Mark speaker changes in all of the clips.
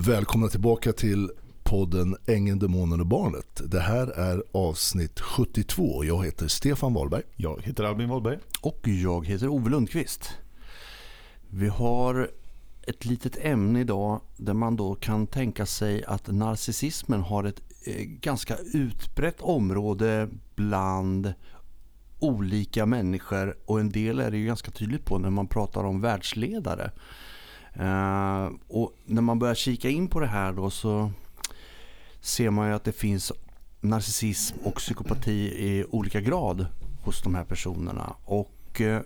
Speaker 1: Välkomna tillbaka till podden Ängeln, Demonen och Barnet. Det här är avsnitt 72. Jag heter Stefan Wahlberg.
Speaker 2: Jag heter Albin Wahlberg.
Speaker 3: Och jag heter Ove Lundqvist. Vi har ett litet ämne idag där man då kan tänka sig att narcissismen har ett eh, ganska utbrett område bland olika människor och en del är det ju ganska tydligt på när man pratar om världsledare. Uh, och när man börjar kika in på det här då så ser man ju att det finns narcissism och psykopati i olika grad hos de här personerna. Och uh,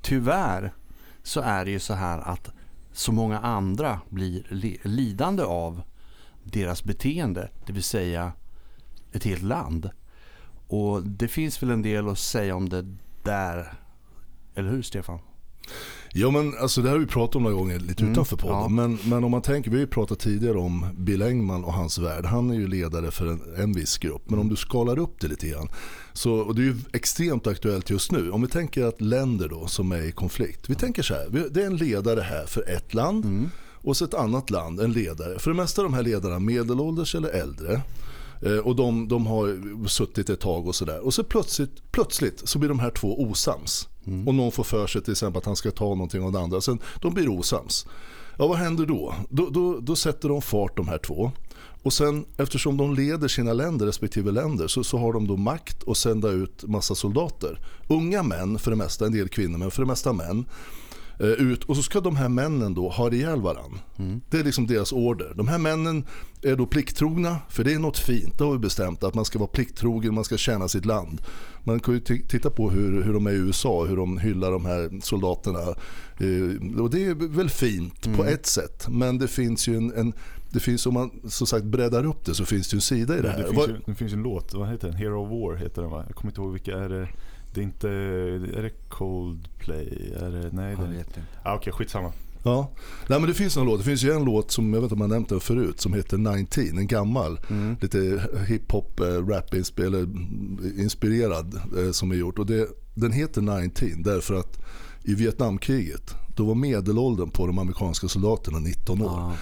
Speaker 3: tyvärr så är det ju så här att så många andra blir lidande av deras beteende, det vill säga ett helt land. Och det finns väl en del att säga om det där, eller hur Stefan?
Speaker 1: Ja men alltså det har vi pratat om några gånger lite mm, utanför podden. Ja. Men, men om man tänker, vi har ju pratat tidigare om Bill Engman och hans värld. Han är ju ledare för en, en viss grupp. Men om du skalar upp det lite grann. Så, och det är ju extremt aktuellt just nu. Om vi tänker att länder då som är i konflikt. Vi tänker så här, det är en ledare här för ett land. Mm. Och så ett annat land, en ledare. För det mesta av de här ledarna medelålders eller äldre. Eh, och de, de har suttit ett tag och sådär. Och så plötsligt, plötsligt så blir de här två osams. Mm. Och någon får för sig till exempel att han ska ta någonting av det andra. Sen de blir osams. Ja, vad händer då? Då, då? då sätter de fart de här två. Och sen eftersom de leder sina länder, respektive länder, så, så har de då makt att sända ut massa soldater. Unga män för det mesta, en del kvinnor, men för det mesta män. Eh, ut och så ska de här männen då ha ihjäl varandra. Mm. Det är liksom deras order. De här männen är då plikttrogna, för det är något fint. Det har vi bestämt att man ska vara plikttrogen, man ska tjäna sitt land. Man kan ju titta på hur, hur de är i USA, hur de hyllar de här soldaterna. Eh, och det är väl fint mm. på ett sätt, men det finns ju en, en det finns om man som sagt breddar upp det så finns det ju en sida i det här.
Speaker 2: Det finns, ju, det finns en låt, vad heter den? Hero of War heter den va? Jag kommer inte ihåg vilka är det det är inte... Är det Coldplay? Är det, nej, jag det, vet inte. Ah, Okej, okay, skitsamma.
Speaker 1: Ja, Nej, men det finns en låt. Det finns ju en låt som jag vet inte om man nämnt den förut som heter 19. En gammal, mm. lite hiphop, äh, rap inspirerad äh, som är gjort. Och det, den heter 19 därför att i Vietnamkriget då var medelåldern på de amerikanska soldaterna 19 år. Ah.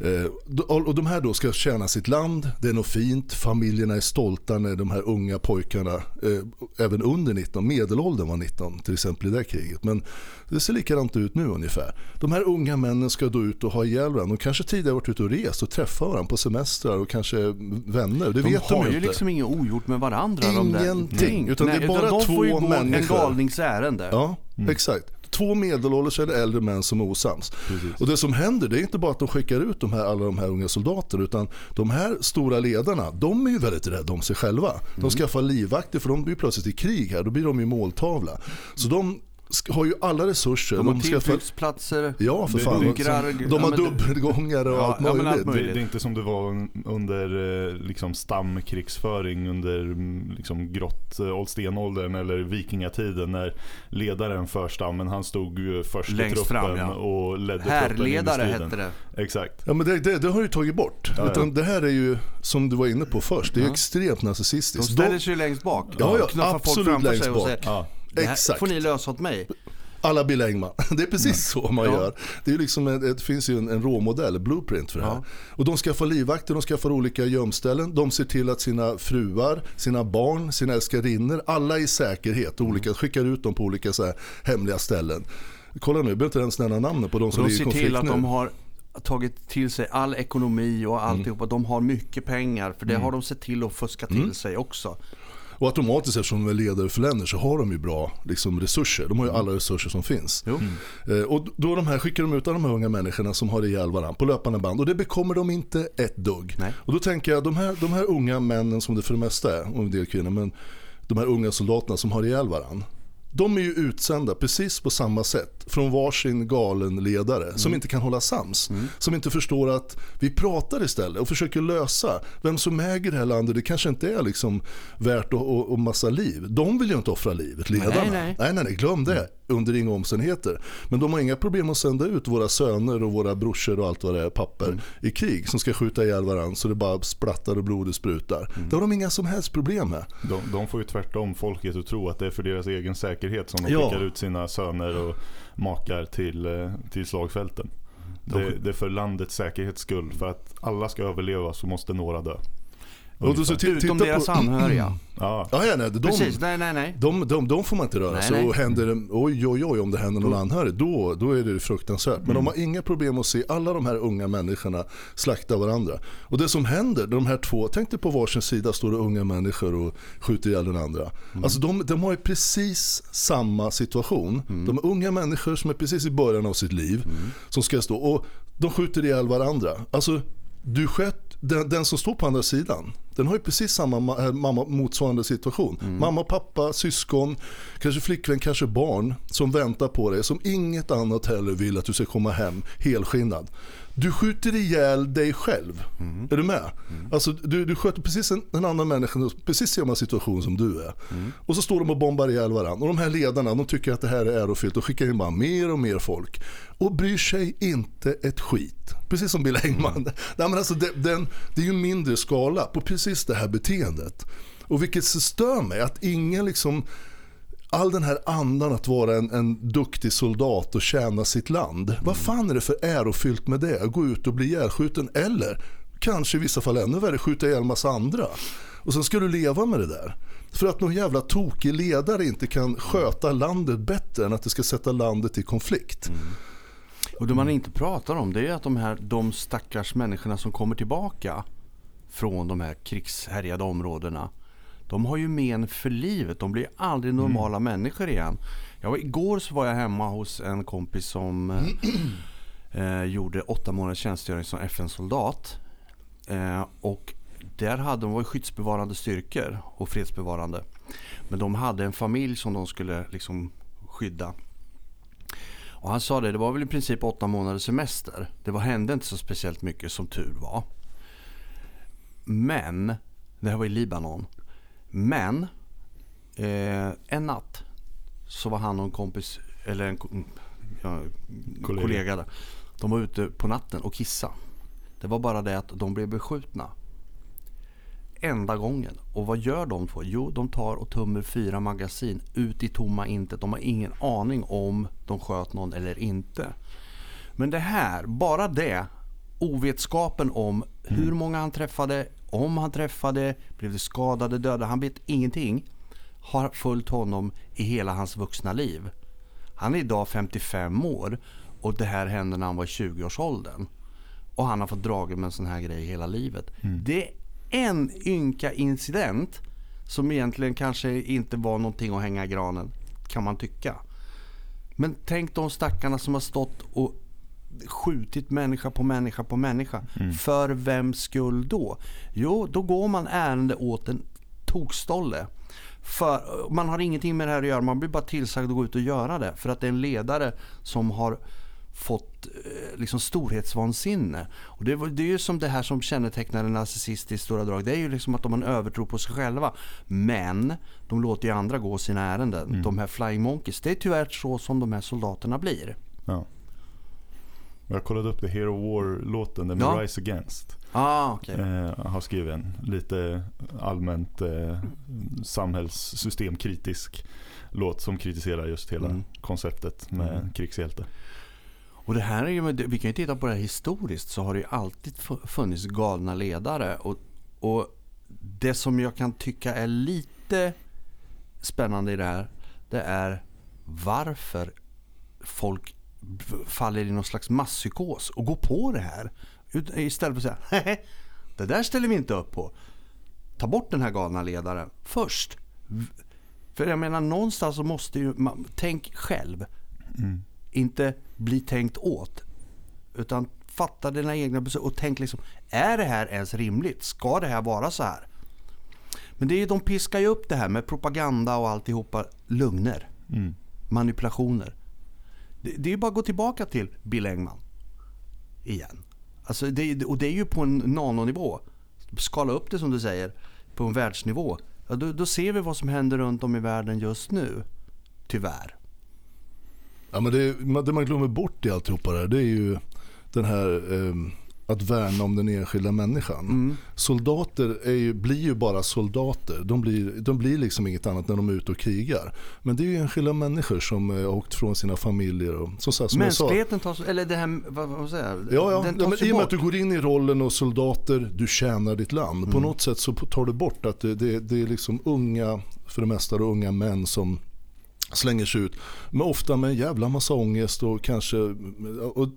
Speaker 1: Eh, och de här då ska tjäna sitt land, det är något fint, familjerna är stolta när de här unga pojkarna, eh, även under 19, medelåldern var 19 till exempel i det kriget. Men det ser likadant ut nu ungefär. De här unga männen ska då ut och ha ihjäl varandra. De kanske tidigare varit ute och rest och träffat varandra på semestrar och kanske vänner. Det
Speaker 3: de
Speaker 1: vet
Speaker 3: har
Speaker 1: de
Speaker 3: ju liksom inget ogjort med varandra.
Speaker 1: Ingenting. De utan Nej, det är bara
Speaker 3: utan de
Speaker 1: två
Speaker 3: får ju gå
Speaker 1: människor.
Speaker 3: en galningsärende.
Speaker 1: Ja, mm. exakt två medelålders eller äldre män som är osams. Precis. Och det som händer det är inte bara att de skickar ut de här, alla de här unga soldaterna utan de här stora ledarna de är ju väldigt rädda om sig själva. De mm. skaffar livvakter för de blir plötsligt i krig här, då blir de ju måltavla. Så de har ju alla resurser.
Speaker 3: De har tillflyktsplatser,
Speaker 1: ja, för fan.
Speaker 3: Bunkrar,
Speaker 1: de har dubbelgångare och ja, allt möjligt. allt
Speaker 2: möjligt. Det, det, är inte som det var under eh, liksom, stamkrigsföring under mm, liksom, grott, eh, old stenåldern eller vikingatiden när ledaren för stammen han stod först Längst i truppen fram, ja. och ledde
Speaker 3: Härledare hette det.
Speaker 2: Exakt.
Speaker 1: Ja, men det, det, det har ju tagit bort. Ja, Utan det här är ju, som du var inne på först, det är extremt narcissistiskt.
Speaker 3: De ställer sig längst bak.
Speaker 1: Ja, ja, absolut längst bak.
Speaker 3: Det här Exakt. får ni lösa åt mig.
Speaker 1: Alla Bill Engman. Det är precis så man ja. gör. Det, är liksom en, det finns ju en, en råmodell, blueprint för det här. Ja. Och de skaffar livvakter, de skaffar olika gömställen. De ser till att sina fruar, sina barn, sina älskarinnor, alla i säkerhet. Och olika, skickar ut dem på olika så här, hemliga ställen. Kolla nu, jag behöver inte ens nämna namnet på de som
Speaker 3: de
Speaker 1: ligger i konflikt
Speaker 3: De ser till att de har tagit till sig all ekonomi och alltihopa. Mm. De har mycket pengar för det mm. har de sett till att fuska till mm. sig också.
Speaker 1: Och automatiskt eftersom de är ledare för länder så har de ju bra liksom, resurser. De har ju alla resurser som finns. Mm. Eh, och då de här skickar de ut de här unga människorna som har ihjäl varandra på löpande band. Och det bekommer de inte ett dugg. Nej. Och då tänker jag de här, de här unga männen som det för det mesta är, och en del kvinnor, men de här unga soldaterna som har ihjäl varandra de är ju utsända precis på samma sätt från varsin galen ledare mm. som inte kan hålla sams. Mm. Som inte förstår att vi pratar istället och försöker lösa vem som äger det här landet. Det kanske inte är liksom värt att, och, och massa liv. De vill ju inte offra livet, ledarna. Nej, nej, nej, nej, nej glöm det. Mm. Under inga omständigheter. Men de har inga problem att sända ut våra söner och våra brorsor och allt vad det är, papper mm. i krig som ska skjuta ihjäl varandra så det bara splattar och blodet sprutar. Mm. Det har de inga som helst problem med.
Speaker 2: De, de får ju tvärtom folket att tro att det är för deras egen säkerhet säkerhet som de ja. skickar ut sina söner och makar till, eh, till slagfälten. Det, det är för landets säkerhets skull. För att alla ska överleva så måste några dö.
Speaker 3: Och då, så Utom deras på, anhöriga.
Speaker 1: ja. Ja, nej, de,
Speaker 3: Precis, nej, nej, nej.
Speaker 1: De, de, de får man inte röra. Nej, så nej. händer det, oj, oj, oj, om det händer någon då, anhörig, då, då är det fruktansvärt. Men mm. de har inga problem att se alla de här unga människorna slakta varandra. Och det som händer, de här två, tänk dig på varsin sida står det unga människor och skjuter ihjäl den andra. Mm. Alltså de, de har ju precis samma situation. Mm. De är unga människor som är precis i början av sitt liv, mm. som ska stå och de skjuter ihjäl varandra. Alltså, du sköt den, den, som står på andra sidan, den har ju precis samma eh, mamma, motsvarande situation. Mm. Mamma, pappa, syskon, kanske flickvän, kanske barn som väntar på dig. Som inget annat heller vill att du ska komma hem helskinnad. Du skjuter ihjäl dig själv. Mm. Är du med? Mm. Alltså, du, du sköter precis en, en annan människa, precis samma situation som du är. Mm. Och så står de och bombar ihjäl varandra. Och de här ledarna de tycker att det här är ärofyllt och skickar in bara mer och mer folk. Och bryr sig inte ett skit. Precis som Bill Engman. Mm. Nej, men alltså, det, den, det är ju mindre skala på precis det här beteendet. Och vilket stör mig att ingen liksom all den här andan att vara en, en duktig soldat och tjäna sitt land. Mm. Vad fan är det för ärofyllt med det? Att gå ut och bli ihjälskjuten eller kanske i vissa fall ännu värre skjuta ihjäl massa andra. Och sen ska du leva med det där. För att någon jävla tokig ledare inte kan sköta landet bättre än att det ska sätta landet i konflikt. Mm.
Speaker 3: Och det man inte pratar om det är att de här de stackars människorna som kommer tillbaka från de här krigshärjade områdena de har ju men för livet. De blir aldrig mm. normala mm. människor igen. Jag var, igår så var jag hemma hos en kompis som eh, gjorde åtta månaders tjänstgöring som FN-soldat. Eh, och där hade de var skyddsbevarande styrkor och fredsbevarande. Men de hade en familj som de skulle liksom skydda. Och han sa det, det var väl i princip åtta månaders semester. Det var, hände inte så speciellt mycket som tur var. Men, det här var i Libanon. Men eh, en natt så var han och en kompis, eller en ja, kollega. kollega där. De var ute på natten och kissa. Det var bara det att de blev beskjutna. Enda gången. Och vad gör de två? Jo, de tar och tummer fyra magasin ut i tomma intet. De har ingen aning om de sköt någon eller inte. Men det här, bara det, ovetskapen om hur mm. många han träffade, om han träffade, blev det skadade, döda. Han vet ingenting. Har följt honom i hela hans vuxna liv. Han är idag 55 år och det här hände när han var i 20-årsåldern. Och han har fått dragit med en sån här grej hela livet. Mm. Det är en ynka incident som egentligen kanske inte var någonting att hänga i granen, kan man tycka. Men tänk de stackarna som har stått och skjutit människa på människa på människa. Mm. För vem skull då? Jo, då går man ärende åt en tokstolle. För, man har ingenting med det här att göra, man blir bara tillsagd att gå ut och göra det. För att det är en ledare som har fått eh, liksom storhetsvansinne. Och det, det är ju som det här som kännetecknar en narcissist i stora drag. Det är ju liksom att de har en övertro på sig själva. Men de låter ju andra gå sina ärenden. Mm. De här flying monkeys. Det är tyvärr så som de här soldaterna blir.
Speaker 2: Ja. Jag kollade upp det Hero War-låten, den med ja. Rise Against.
Speaker 3: Ah, okay.
Speaker 2: eh, har skrivit en lite allmänt eh, samhällssystemkritisk låt som kritiserar just hela mm. konceptet med mm. krigshjälte.
Speaker 3: Och det här är ju, vi kan ju titta på det här historiskt så har det ju alltid funnits galna ledare. Och, och det som jag kan tycka är lite spännande i det här det är varför folk faller i någon slags masspsykos och går på det här. Istället för att säga nej, det där ställer vi inte upp på. Ta bort den här galna ledaren först. För jag menar någonstans så måste ju man, tänk själv. Mm. Inte bli tänkt åt. Utan fatta dina egna beslut och tänk liksom, är det här ens rimligt? Ska det här vara så här? Men det är, de piskar ju upp det här med propaganda och alltihopa, lugner, mm. manipulationer. Det, det är bara att gå tillbaka till Bill Engman. Igen. Alltså det, och det är ju på en nanonivå. Skala upp det som du säger på en världsnivå. Ja, då, då ser vi vad som händer runt om i världen just nu. Tyvärr.
Speaker 1: Ja, men det, det man glömmer bort i alltihopa det här, det är ju den här eh, att värna om den enskilda människan. Mm. Soldater ju, blir ju bara soldater. De blir, de blir liksom inget annat när de är ute och krigar. Men det är ju enskilda människor som har åkt från sina familjer. Och, som
Speaker 3: sagt, som Mänskligheten tas, eller det här, vad, vad säger jag?
Speaker 1: Ja, ja. Den ja, I och med att du går in i rollen och soldater, du tjänar ditt land. Mm. På något sätt så tar du bort att det, det, det är liksom unga, för det mesta unga män som slänger sig ut. Men ofta med en jävla massa ångest och kanske och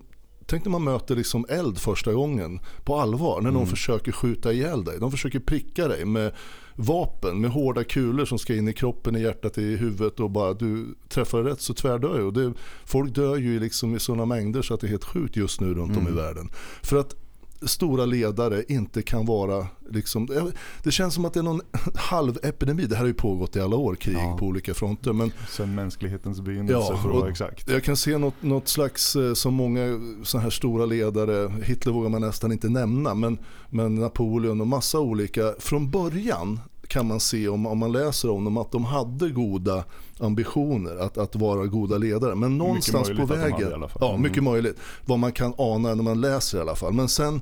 Speaker 1: Tänk när man möter liksom eld första gången på allvar. När någon mm. försöker skjuta ihjäl dig. De försöker pricka dig med vapen, med hårda kulor som ska in i kroppen, i hjärtat, i huvudet och bara du träffar rätt så tvärdör du. folk dör ju liksom i sådana mängder så att det är helt sjukt just nu runt mm. om i mm. världen. För att stora ledare inte kan vara, liksom, det känns som att det är någon halvepidemi. Det här har ju pågått i alla år, krig ja. på olika fronter. Men,
Speaker 2: Sen mänsklighetens begynnelse ja, för att vara exakt.
Speaker 1: Jag kan se något, något slags, eh, som många sådana här stora ledare, Hitler vågar man nästan inte nämna, men, men Napoleon och massa olika, från början kan man se om, om man läser om dem att de hade goda ambitioner att, att vara goda ledare. Men någonstans på vägen, ja mycket mm. möjligt, vad man kan ana när man läser i alla fall. Men sen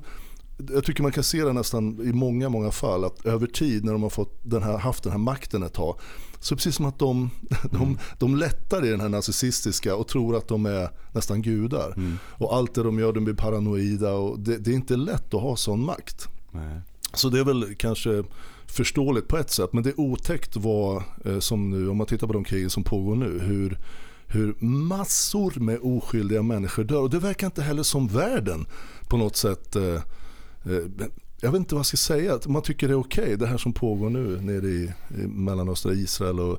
Speaker 1: jag tycker man kan se det nästan i många, många fall att över tid när de har fått den här, haft den här makten ett tag så precis som att de, de, mm. de lättar i den här narcissistiska och tror att de är nästan gudar. Mm. Och allt det de gör, de blir paranoida och det, det är inte lätt att ha sån makt. Nej. Så det är väl kanske förståeligt på ett sätt. Men det är otäckt vad, eh, som nu, om man tittar på de krigen som pågår nu, hur, hur massor med oskyldiga människor dör. Och det verkar inte heller som världen på något sätt eh, eh, jag vet inte vad jag ska säga, man tycker det är okej okay, det här som pågår nu nere i, i Mellanöstra Israel och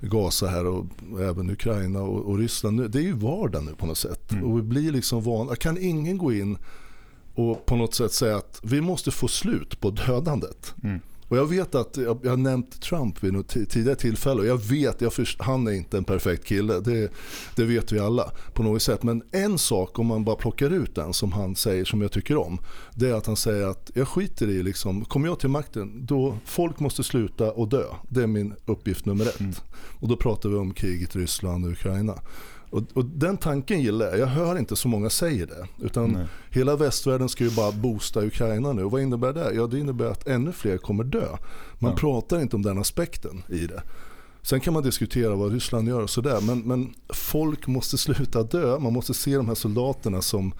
Speaker 1: Gaza här och, även Ukraina och, och, Ryssland. Det är ju vardag nu på något sätt. Mm. Och vi blir liksom vana. Kan ingen gå in och på något sätt säga att vi måste få slut på dödandet. Mm. Och jag vet att jag, jag har nämnt Trump vid något tidigare tillfälle och jag vet, jag först, han är inte en perfekt kille, det, det vet vi alla på något sätt. Men en sak om man bara plockar ut den som han säger som jag tycker om, det är att han säger att jag skiter i liksom, kommer jag till makten, då folk måste sluta och dö. Det är min uppgift nummer ett. Mm. Och då pratar vi om kriget i Ryssland och Ukraina. Och, och, den tanken gillar jag. Jag hör inte så många säger det. Utan Nej. hela västvärlden ska ju bara boosta Ukraina nu. Vad innebär det? Ja det innebär att ännu fler kommer dö. Man ja. pratar inte om den aspekten i det. Sen kan man diskutera vad Ryssland gör och sådär. Men, men folk måste sluta dö. Man måste se de här soldaterna som,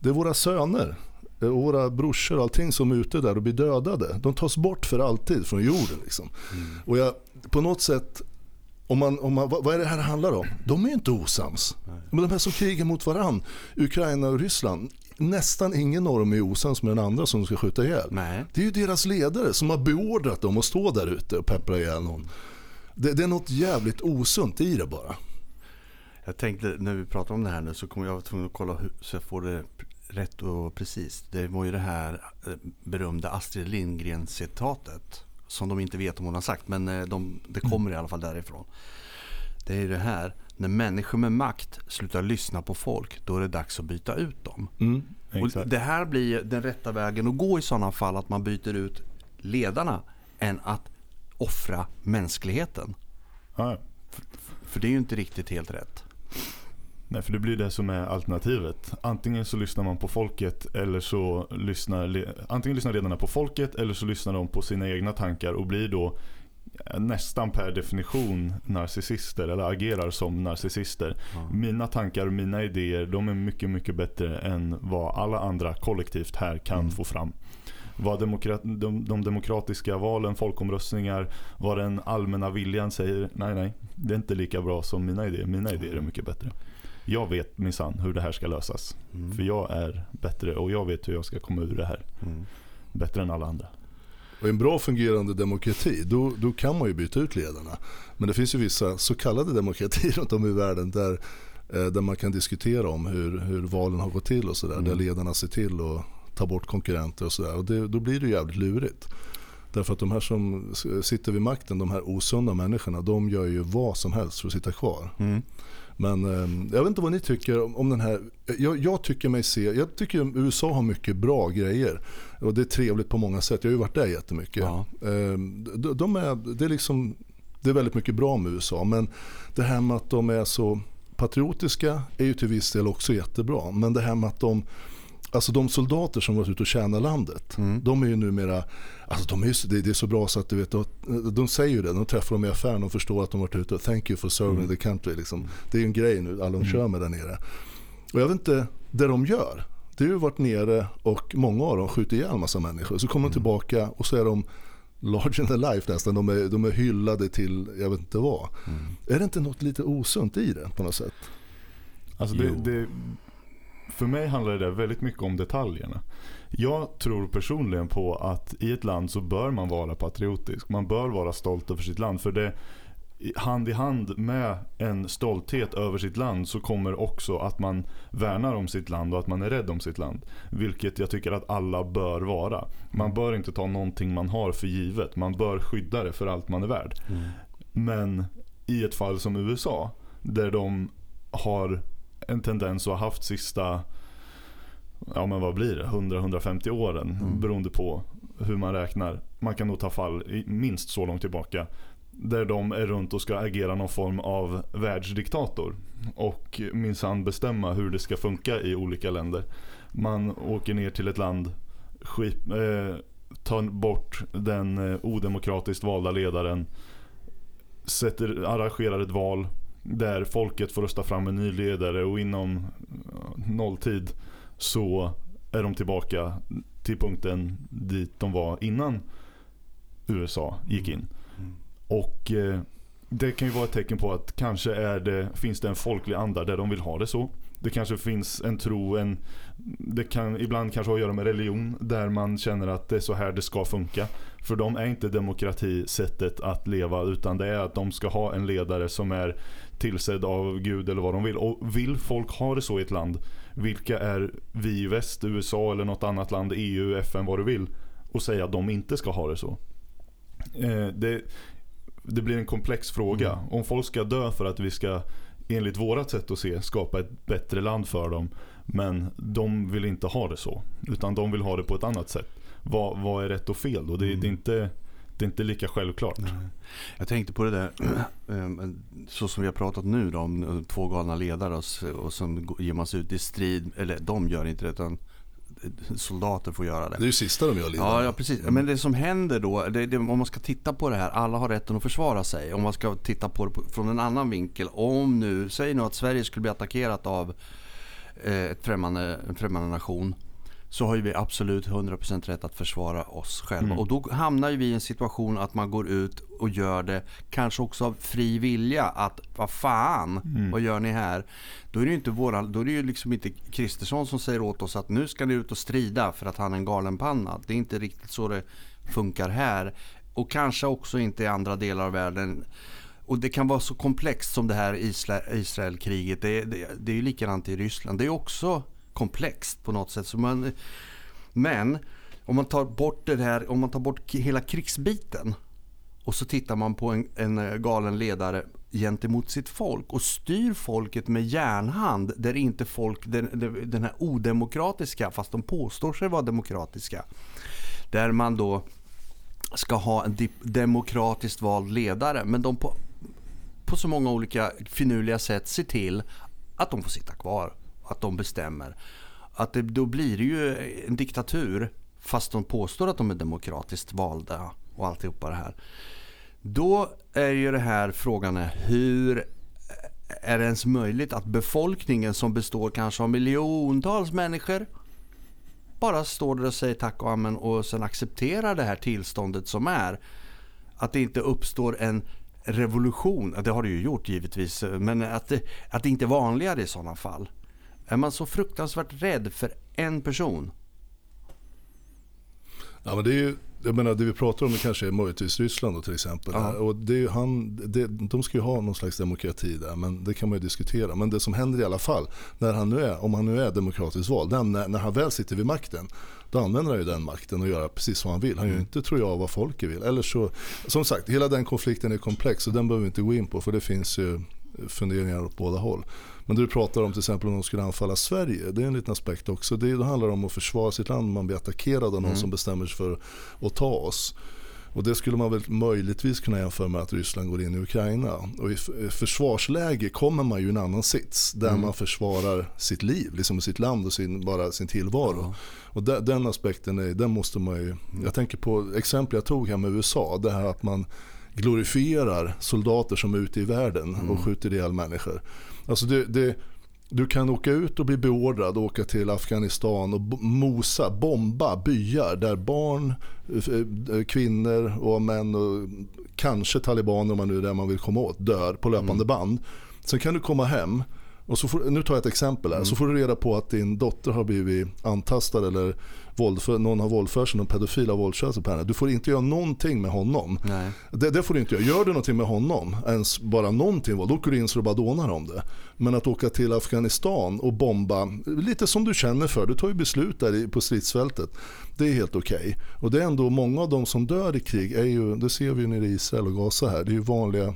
Speaker 1: det är våra söner och våra brorsor och allting som är ute där och blir dödade. De tas bort för alltid från jorden. Liksom. Mm. Och jag, på något sätt om man, om man, vad är det här handlar om? De är ju inte osams. Men de här som krigar mot varann, Ukraina och Ryssland, nästan ingen av dem är osams med den andra som de ska skjuta ihjäl. Nej. Det är ju deras ledare som har beordrat dem att stå där ute och peppra ihjäl någon. Det, det är något jävligt osunt i det bara.
Speaker 3: Jag tänkte när vi pratar om det här nu så kommer jag vara tvungen att kolla hur, så jag får det rätt och precis. Det var ju det här eh, berömda Astrid Lindgren citatet som de inte vet om hon har sagt, men eh, de, det mm. kommer i alla fall därifrån. Det är det här, när människor med makt slutar lyssna på folk, då är det dags att byta ut dem. Mm, och det här blir den rätta vägen att gå i sådana fall, att man byter ut ledarna, än att offra mänskligheten. Ja. För, för det är ju inte riktigt helt rätt.
Speaker 2: Nej, för det blir det som är alternativet. Antingen så lyssnar man på folket eller så lyssnar antingen lyssnar ledarna på folket eller så lyssnar de på sina egna tankar och blir då nästan per definition narcissister eller agerar som narcissister. Mm. Mina tankar och mina idéer de är mycket, mycket bättre än vad alla andra kollektivt här kan mm. få fram. Vad demokrat, de, de, demokratiska valen, folkomröstningar, vad den allmänna viljan säger. Nej, nej, det är inte lika bra som mina idéer. Mina idéer är mycket bättre jag vet minsann hur det här ska lösas. Mm. För jag är bättre och jag vet hur jag ska komma ur det här. Mm. Bättre än alla andra.
Speaker 1: Och en bra fungerande demokrati, då, då kan man ju byta ut ledarna. Men det finns ju vissa så kallade demokratier runt om i världen där, eh, där man kan diskutera om hur, hur valen har gått till och sådär. Mm. Där ledarna ser till att ta bort konkurrenter och sådär. Och det, då blir det jävligt lurigt. Därför att de här som sitter vid makten, de här osunda människorna, de gör ju vad som helst för att sitta kvar. Mm. Men eh, jag vet inte vad ni tycker om den här. Jag, jag, tycker mig se, jag tycker USA har mycket bra grejer. Och det är trevligt på många sätt. Jag har ju varit där jättemycket. Ja. Eh, de, de är, det, är liksom, det är väldigt mycket bra med USA. Men det här med att de är så patriotiska är ju till viss del också jättebra. Men det här med att de alltså de soldater som varit ute och tjänat landet, mm. de är ju numera, alltså de är, det, det är så bra så att du vet, de säger ju det, de träffar dem i affären och förstår att de varit ute och thank you for serving mm. the country. Liksom. Det är ju en grej nu, alla de mm. kör med där nere. Och jag vet inte, det de gör, det har ju varit nere och många av dem skjuter ihjäl massa människor. Så kommer de mm. tillbaka och så är de larger than life nästan. De är, de är hyllade till jag vet inte vad. Mm. Är det inte något lite osunt i det på något sätt?
Speaker 2: Alltså det, det, för mig handlar det väldigt mycket om detaljerna. Jag tror personligen på att i ett land så bör man vara patriotisk. Man bör vara stolt över sitt land. För det hand i hand med en stolthet över sitt land så kommer också att man värnar om sitt land och att man är rädd om sitt land. Vilket jag tycker att alla bör vara. Man bör inte ta någonting man har för givet. Man bör skydda det för allt man är värd. Mm. Men i ett fall som USA där de har en tendens att ha haft sista ja men vad blir det, 100-150 åren mm. beroende på hur man räknar. Man kan nog ta fall minst så långt tillbaka. Där de är runt och ska agera någon form av världsdiktator. Och minsann bestämma hur det ska funka i olika länder. Man åker ner till ett land, skip, eh, tar bort den eh, odemokratiskt valda ledaren. Sätter, arrangerar ett val där folket får rösta fram en ny ledare och inom nolltid så är de tillbaka till punkten dit de var innan USA gick in. Mm. Och eh, det kan ju vara ett tecken på att kanske är det, finns det en folklig anda där de vill ha det så. Det kanske finns en tro, en, det kan ibland kanske ha att göra med religion där man känner att det är så här det ska funka. För de är inte demokrati sättet att leva utan det är att de ska ha en ledare som är tillsedd av Gud eller vad de vill. Och vill folk ha det så i ett land, vilka är vi i väst, USA eller något annat land, EU, FN, vad du vill, och säga att de inte ska ha det så. Eh, det, det blir en komplex fråga. Mm. Om folk ska dö för att vi ska, enligt vårat sätt att se, skapa ett bättre land för dem. Men de vill inte ha det så. Utan de vill ha det på ett annat sätt. Vad, vad är rätt och fel då? Det, mm. det är inte det är inte lika självklart. Nej.
Speaker 3: Jag tänkte på det där, ehm, så som vi har pratat nu då, om eh, två galna ledare och, och som ger man sig ut i strid, eller de gör inte det utan soldater får göra det.
Speaker 1: Det är ju sista de gör
Speaker 3: ja, ja, precis. Men det som händer då, det, det, om man ska titta på det här, alla har rätten att försvara sig. Om man ska titta på det från en annan vinkel. Om nu, säg nu att Sverige skulle bli attackerat av eh, ett främmande, en främmande nation så har vi absolut 100% rätt att försvara oss själva. Mm. Och då hamnar vi i en situation att man går ut och gör det, kanske också av fri vilja. Att vad fan, mm. vad gör ni här? Då är det ju inte våra, då är det ju liksom inte Kristersson som säger åt oss att nu ska ni ut och strida för att han är en galenpanna. Det är inte riktigt så det funkar här. Och kanske också inte i andra delar av världen. Och det kan vara så komplext som det här Israelkriget. Det, det, det är ju likadant i Ryssland. Det är också komplext på något sätt. Så man, men om man tar bort det här, om man tar bort hela krigsbiten och så tittar man på en, en eh, galen ledare gentemot sitt folk och styr folket med järnhand där inte folk, den, den här odemokratiska, fast de påstår sig vara demokratiska, där man då ska ha en demokratiskt vald ledare men de på, på så många olika finurliga sätt ser till att de får sitta kvar att de bestämmer. Att det, då blir det ju en diktatur fast de påstår att de är demokratiskt valda och alltihopa det här. Då är ju det här frågan är hur är det ens möjligt att befolkningen som består kanske av miljontals människor bara står där och säger tack och amen och sen accepterar det här tillståndet som är. Att det inte uppstår en revolution, det har det ju gjort givetvis, men att det, att det inte är vanligare i sådana fall. Är man så fruktansvärt rädd för en person?
Speaker 1: Ja, men det är ju, jag menar, det vi pratar om kanske är möjligtvis Ryssland då, till exempel. Ja. Och det är han, det, de ska ju ha någon slags demokrati där, men det kan man ju diskutera. Men det som händer i alla fall, när han nu är, om han nu är demokratiskt vald, när, när han väl sitter vid makten, då använder han ju den makten och gör precis vad han vill. Han gör inte, tror jag, vad folket vill. Eller så, som sagt, hela den konflikten är komplex och den behöver vi inte gå in på, för det finns ju funderingar åt båda håll. Men du pratar om till exempel om de skulle anfalla Sverige. Det är en liten aspekt också. Det, det handlar om att försvara sitt land. Man blir attackerad av någon mm. som bestämmer sig för att ta oss. Och det skulle man väl möjligtvis kunna jämföra med att Ryssland går in i Ukraina. Och i försvarsläge kommer man ju i en annan sits där mm. man försvarar sitt liv, liksom sitt land och sin, bara sin tillvaro. Ja. Och den, den aspekten är, den måste man ju, jag tänker på exempel jag tog här med USA, det här att man glorifierar soldater som är ute i världen och mm. skjuter ihjäl människor. Alltså det, det du kan åka ut och bli beordrad och åka till Afghanistan och mosa, bomba byar där barn, eh, kvinnor och män och kanske talibaner om man nu är där man vill komma åt dör på löpande mm. band. Sen kan du komma hem och så får, nu tar jag ett exempel här. Mm. Så får du reda på att din dotter har blivit antastad eller våldför, någon har våldfört sig, någon pedofil har våldfört sig på henne. Du får inte göra någonting med honom. Det, det, får du inte göra. Gör du någonting med honom, ens bara någonting, då åker du in så du bara dånar om det. Men att åka till Afghanistan och bomba, lite som du känner för, du tar ju beslut där på stridsfältet. Det är helt okej. Okay. Och det är ändå många av de som dör i krig, är ju, det ser vi ju nere i Israel och Gaza här, det är ju vanliga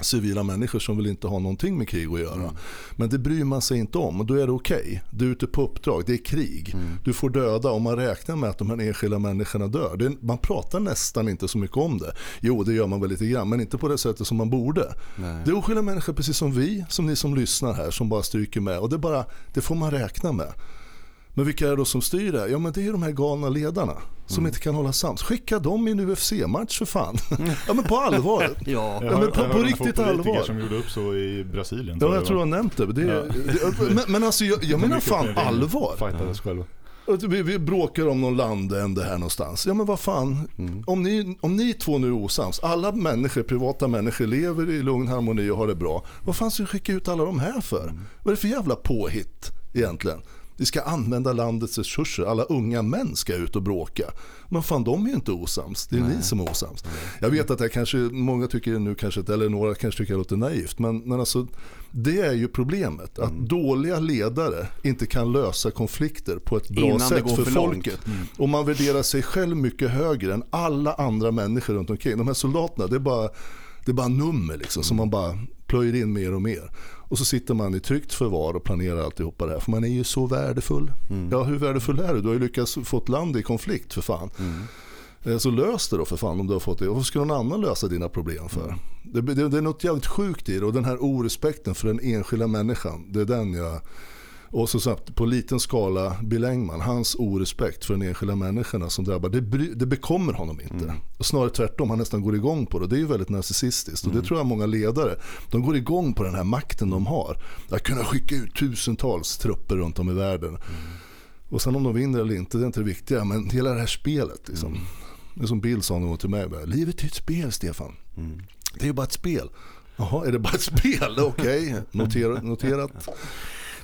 Speaker 1: civila människor som vill inte ha någonting med krig att göra. Mm. Men det bryr man sig inte om och då är det okej. Okay. Du är ute på uppdrag, det är krig. Mm. Du får döda och man räknar med att de här enskilda människorna dör. Det, man pratar nästan inte så mycket om det. Jo, det gör man väl lite grann, men inte på det sättet som man borde. Nej. Det är oskyldiga människor precis som vi, som ni som lyssnar här, som bara stryker med. Och det, bara, det får man räkna med. Men vilka är det då som styr det? Ja men det är de här galna ledarna som mm. inte kan hålla sams. Skicka dem i en UFC-match för fan. ja men på allvar.
Speaker 2: ja. ja men på, på riktigt allvar. som gjorde upp så i Brasilien.
Speaker 1: Ja jag tror jag har nämnt det. det, ja. det men, men, alltså jag, jag menar fan allvar.
Speaker 2: Fightades själva.
Speaker 1: Vi, vi bråkar om någon landände här någonstans. Ja men vad fan, mm. om, ni, om ni två nu är osams, alla människor, privata människor lever i lugn harmoni och har det bra. Vad fan ska vi skicka ut alla de här för? Mm. Vad är det för jävla påhitt egentligen? Vi ska använda landets resurser. Alla unga män ska ut och bråka. Men fan, de är ju inte osams. Det är Nej. ni som är osams. Jag vet att jag kanske, många tycker nu kanske, eller några kanske tycker det låter naivt. Men, men alltså, det är ju problemet. Att mm. dåliga ledare inte kan lösa konflikter på ett bra Innan sätt för, för folket. Mm. Och man värderar sig själv mycket högre än alla andra människor runt omkring. De här soldaterna, det är bara, det är bara nummer liksom. Som man bara plöjer in mer och mer. Och så sitter man i tryggt förvar och planerar alltihopa det här. För man är ju så värdefull. Mm. Ja, hur värdefull är du? Du har ju lyckats få ett land i konflikt för fan. Mm. Eh, så lös det då för fan om du har fått det. Varför ska någon annan lösa dina problem för? Mm. Det, det, det, är något jävligt sjukt i det och den här orespekten för den enskilda människan. Det är den jag och så sagt, på liten skala, Bill Engman, hans orespekt för de enskilda människorna som drabbar, det, det bekommer honom inte. Mm. Snarare tvärtom, han nästan går igång på det. Det är ju väldigt narcissistiskt. Mm. Och det tror jag många ledare, de går igång på den här makten de har. Att kunna skicka ut tusentals trupper runt om i världen. Mm. Och sen om de vinner eller inte, det är inte det viktiga. Men hela det här spelet. Liksom. Mm. Det är som Bill sa någon gång till mig, livet är ett spel Stefan. Mm. Det är ju bara ett spel. Jaha, är det bara ett spel? Okej, okay. Noter, noterat.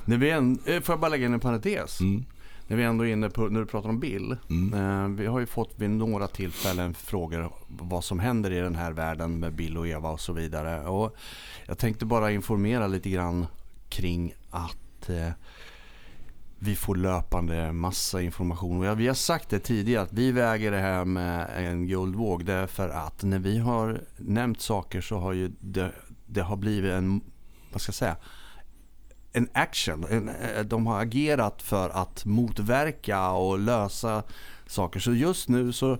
Speaker 3: När vi en, eh, får jag bara lägga in en parentes? Mm. När vi ändå är inne på, när du pratar om Bill. Mm. Eh, vi har ju fått vid några tillfällen frågor vad som händer i den här världen med Bill och Eva och så vidare. Och jag tänkte bara informera lite grann kring att eh, vi får löpande massa information. Och vi har sagt det tidigare att vi väger det här med en guldvåg. Därför att när vi har nämnt saker så har ju det, det har blivit en, vad ska jag säga, en action. Eh, de har agerat för att motverka och lösa saker. Så just nu så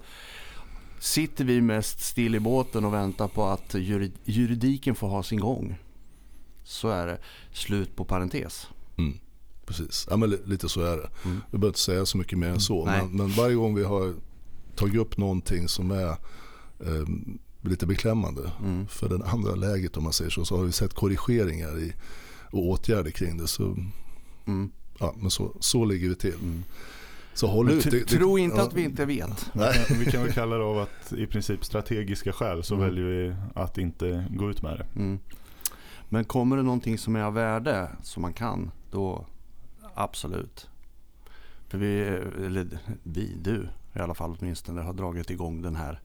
Speaker 3: sitter vi mest still i båten och väntar på att juridiken får ha sin gång. Så är det. Slut på parentes.
Speaker 1: Mm, precis, ja, men lite så är det. Mm. Vi behöver inte säga så mycket mer än så. Men, men, varje gång vi har tagit upp någonting som är eh, lite beklämmande mm. för det andra läget om man säger så, så har vi sett korrigeringar i och åtgärder kring det. Så, mm. ja, men så, så ligger vi till. Mm.
Speaker 3: Så håll ut. Det, tro inte ja. att vi inte vet.
Speaker 2: Nej. Vi kan väl kalla det av att i princip strategiska skäl så mm. väljer vi att inte gå ut med det. Mm.
Speaker 3: Men kommer det någonting som är av värde som man kan, då absolut. För vi, eller vi, du i alla fall åtminstone, har dragit igång den här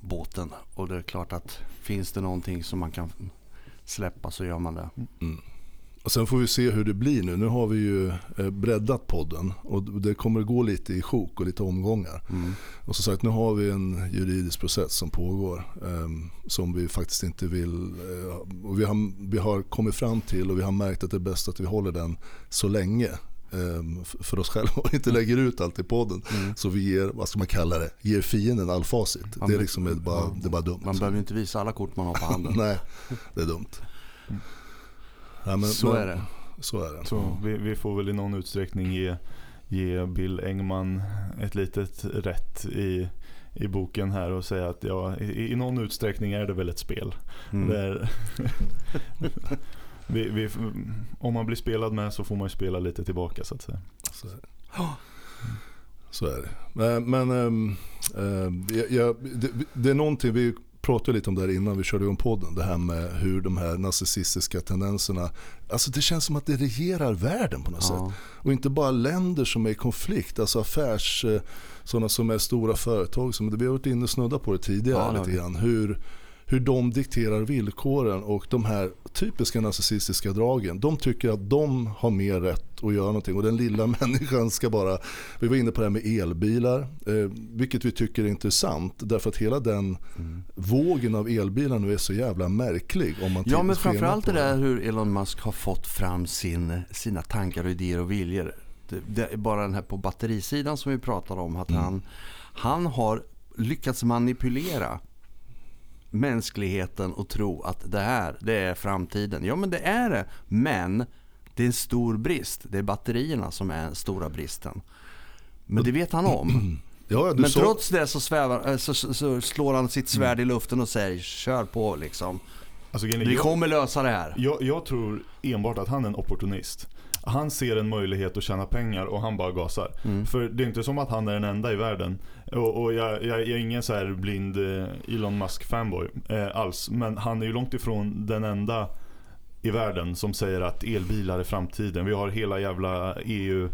Speaker 3: båten. Och det är klart att finns det någonting som man kan släppa så gör man det. Mm.
Speaker 1: Och sen får vi se hur det blir nu. Nu har vi ju eh, breddat podden och det kommer gå lite i sjok och lite omgångar. Mm. Och som sagt, nu har vi en juridisk process som pågår um, som vi faktiskt inte vill. Uh, och vi, har, vi har kommit fram till och vi har märkt att det är bäst att vi håller den så länge för oss själva och inte lägger ut allt i podden. Mm. Så vi ger, vad ska man kalla det, ger fienden all facit. Man det är liksom bara, det är bara dumt.
Speaker 3: Man behöver inte visa alla kort man har på handen.
Speaker 1: Nej, det är dumt.
Speaker 3: Ja, men, så men, är det.
Speaker 1: Så är det.
Speaker 2: Så vi, vi, får väl i någon utsträckning ge, ge Bill Engman ett litet rätt i i boken här och säga att ja, i, i någon utsträckning är det väl ett spel. Mm. Där, vi, vi, om man blir spelad med så får man ju spela lite tillbaka så att säga. Så,
Speaker 1: så är det. Men, men ähm, ja, det, det, är någonting vi pratade lite om det innan vi körde igång podden. Det här med hur de här narcissistiska tendenserna, alltså det känns som att det regerar världen på något ja. sätt. Och inte bara länder som är i konflikt, alltså affärs, eh, sådana som är stora företag. Som, vi har varit inne och snuddat på det tidigare ja, lite grann. Hur, hur de dikterar villkoren och de här typiska narcissistiska dragen. De tycker att de har mer rätt att göra någonting och den lilla människan ska bara, vi var inne på det här med elbilar, eh, vilket vi tycker är intressant därför att hela den mm. vågen av elbilar nu är så jävla märklig. Om man
Speaker 3: ja men framförallt det där hur Elon Musk har fått fram sin, sina tankar och idéer och viljor. Det, det är bara den här på batterisidan som vi pratar om att mm. han, han har lyckats manipulera mänskligheten och tro att det här, det är framtiden. Ja men det är det, men det är en stor brist. Det är batterierna som är den stora bristen. Men det vet han om. Ja, men så... trots det så, svävar, eh, så, så, slår han sitt svärd i luften och säger kör på liksom. Alltså, Vi kommer lösa det här.
Speaker 2: Jag, jag tror enbart att han är en opportunist han ser en möjlighet att tjäna pengar och han bara gasar. Mm. För det är inte som att han är den enda i världen. Och, och jag, jag, är ingen så här blind eh, Elon Musk fanboy eh, alls. Men han är ju långt ifrån den enda i världen som säger att elbilar är framtiden. Vi har hela jävla EU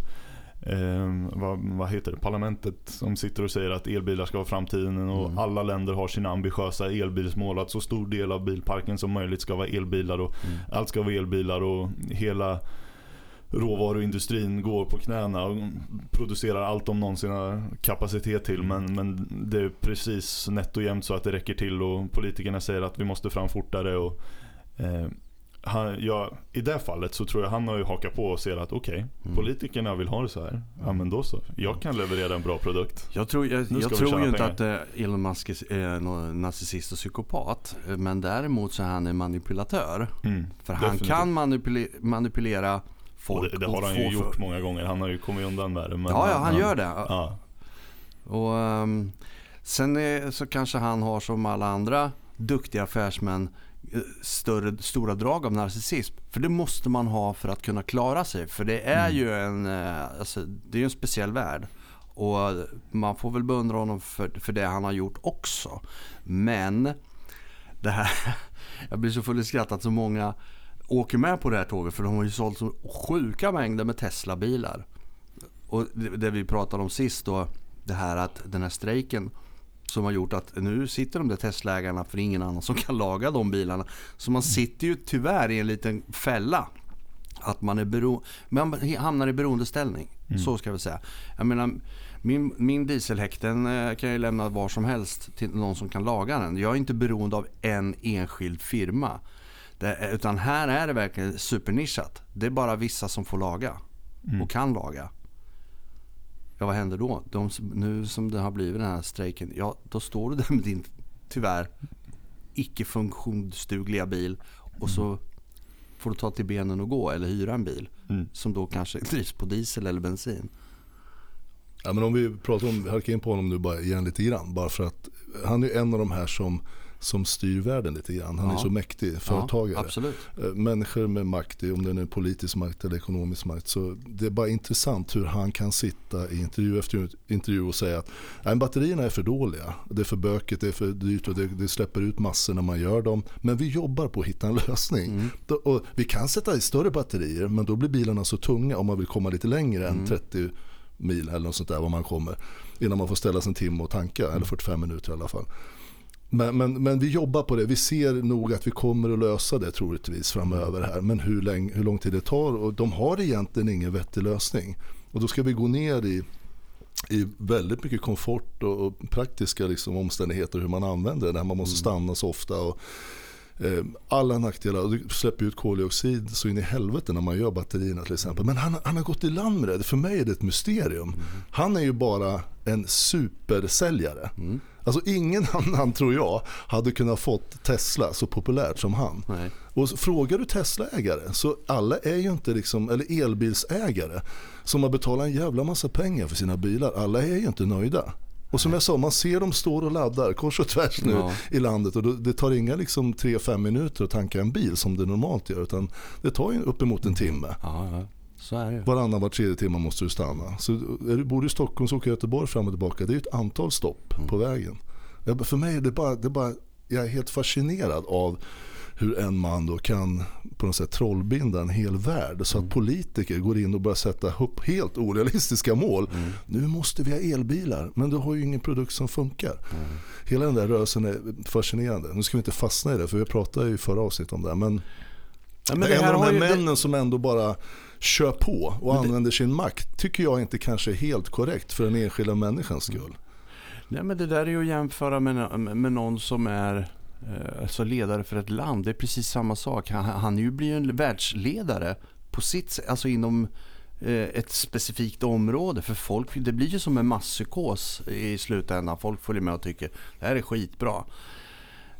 Speaker 2: Eh, vad, vad, heter det? Parlamentet som sitter och säger att elbilar ska vara framtiden och mm. alla länder har sina ambitiösa elbilsmål att så stor del av bilparken som möjligt ska vara elbilar och mm. allt ska vara elbilar och hela råvaruindustrin går på knäna och producerar allt de någonsin har kapacitet till. Men, men det är precis nätt och jämnt så att det räcker till och politikerna säger att vi måste fram fortare. Och, eh, han, ja, I det fallet så tror jag han har ju hakat på och ser att okej, okay, mm. politikerna vill ha det så här. Ja men då så. Jag kan leverera en bra produkt.
Speaker 3: Jag tror, jag, jag tror ju inte att eh, Elon Musk är någon narcissist och psykopat. Men däremot så är han en manipulatör. Mm, För han definitivt. kan manipulera,
Speaker 2: folk. Det, det, har han ju gjort för... många gånger. Han har ju kommit undan med det.
Speaker 3: Men ja, ja, han, han gör det. Ja. Och, um, sen är, så kanske han har som alla andra duktiga affärsmän eh, större, stora drag av narcissism. För det måste man ha för att kunna klara sig. För det är mm. ju en, eh, alltså, det är en speciell värld. Och man får väl beundra honom för, för det han har gjort också. Men det här, jag blir så full i skratt att så många åker med på det här tåget för de har ju sålt så sjuka mängder med Tesla-bilar. Och det, det vi pratade om sist då, det här att den här strejken som har gjort att nu sitter de där Tesla-ägarna för ingen annan som kan laga de bilarna. Så man sitter ju tyvärr i en liten fälla. Att man, är bero man hamnar i beroendeställning. Mm. Så ska vi säga. Jag menar, min, min dieselhäck den eh, kan jag lämna var som helst till någon som kan laga den. Jag är inte beroende av en enskild firma. Det, utan här är det verkligen supernischat. Det är bara vissa som får laga mm. och kan laga. Ja, vad händer då? De, nu som det har blivit den här strejken, ja då står du där med din tyvärr icke funktionsdugliga bil och så får du ta till benen och gå eller hyra en bil mm. som då kanske drivs på diesel eller bensin.
Speaker 1: Ja, men om vi pratar om, halkar in på honom nu bara igen lite grann. Bara för att han är en av de här som som styr världen lite grann. Han ja. är så mäktig företagare.
Speaker 3: Ja,
Speaker 1: eh, Människor med makt, om det är politisk makt eller ekonomisk makt. Så det är bara intressant hur han kan sitta i intervju efter intervju och säga att nej, batterierna är för dåliga. Det är för bökigt, det är för dyrt och det, det släpper ut massor när man gör dem. Men vi jobbar på att hitta en lösning. Mm. Och vi kan sätta i större batterier men då blir bilarna så tunga om man vill komma lite längre mm. än 30 mil eller något sånt där var man kommer. Innan man får ställa sig en timme och tanka, eller 45 minuter i alla fall. Men, men, men, vi jobbar på det. Vi ser nog att vi kommer att lösa det troligtvis framöver här. Men hur, länge, hur lång tid det tar och de har egentligen ingen vettig lösning. Och då ska vi gå ner i, i väldigt mycket komfort och, och praktiska liksom omständigheter hur man använder det. Där man måste mm. stanna så ofta. Och, Eh, alla nackdelar, du släpper ut koldioxid så in i helvete när man gör batterierna till exempel. Men han, han har gått i land med det, för mig är det ett mysterium. Mm. Han är ju bara en supersäljare. Mm. Alltså ingen annan tror jag hade kunnat fått Tesla så populärt som han. Nej. Och frågar du Tesla-ägare så alla är ju inte liksom, eller elbilsägare som har betalat en jävla massa pengar för sina bilar. Alla är ju inte nöjda. Och som jag sa, man ser dem stå och laddar kors och tvärs nu ja. i landet och det tar inga liksom 3-5 minuter att tanka en bil som det normalt gör utan det tar ju uppemot en timme.
Speaker 3: Ja, ja. Så är det.
Speaker 1: Varannan var tredje timme måste du stanna. Så är du, bor du i Stockholm så åker Göteborg fram och tillbaka. Det är ett antal stopp mm. på vägen. För mig är det bara, det är bara, jag är helt fascinerad av hur en man då kan på något sätt trollbinda en hel värld så att mm. politiker går in och börjar sätta upp helt orealistiska mål. Mm. Nu måste vi ha elbilar, men du har ju ingen produkt som funkar. Mm. Hela den där rörelsen är fascinerande. Nu ska vi inte fastna i det, för vi pratade ju i förra avsnittet om det. Men, ja, men det, är en av de här männen det... som ändå bara kör på och men använder sin makt tycker jag inte kanske är helt korrekt för den enskilda människans skull.
Speaker 3: Nej, men det där är ju att jämföra med, med någon som är Eh, alltså ledare för ett land. Det är precis samma sak. Han, han ju blir ju en världsledare på sitt alltså inom eh, ett specifikt område. För folk, det blir ju som en masspsykos i slutändan. Folk följer med och tycker det här är skitbra.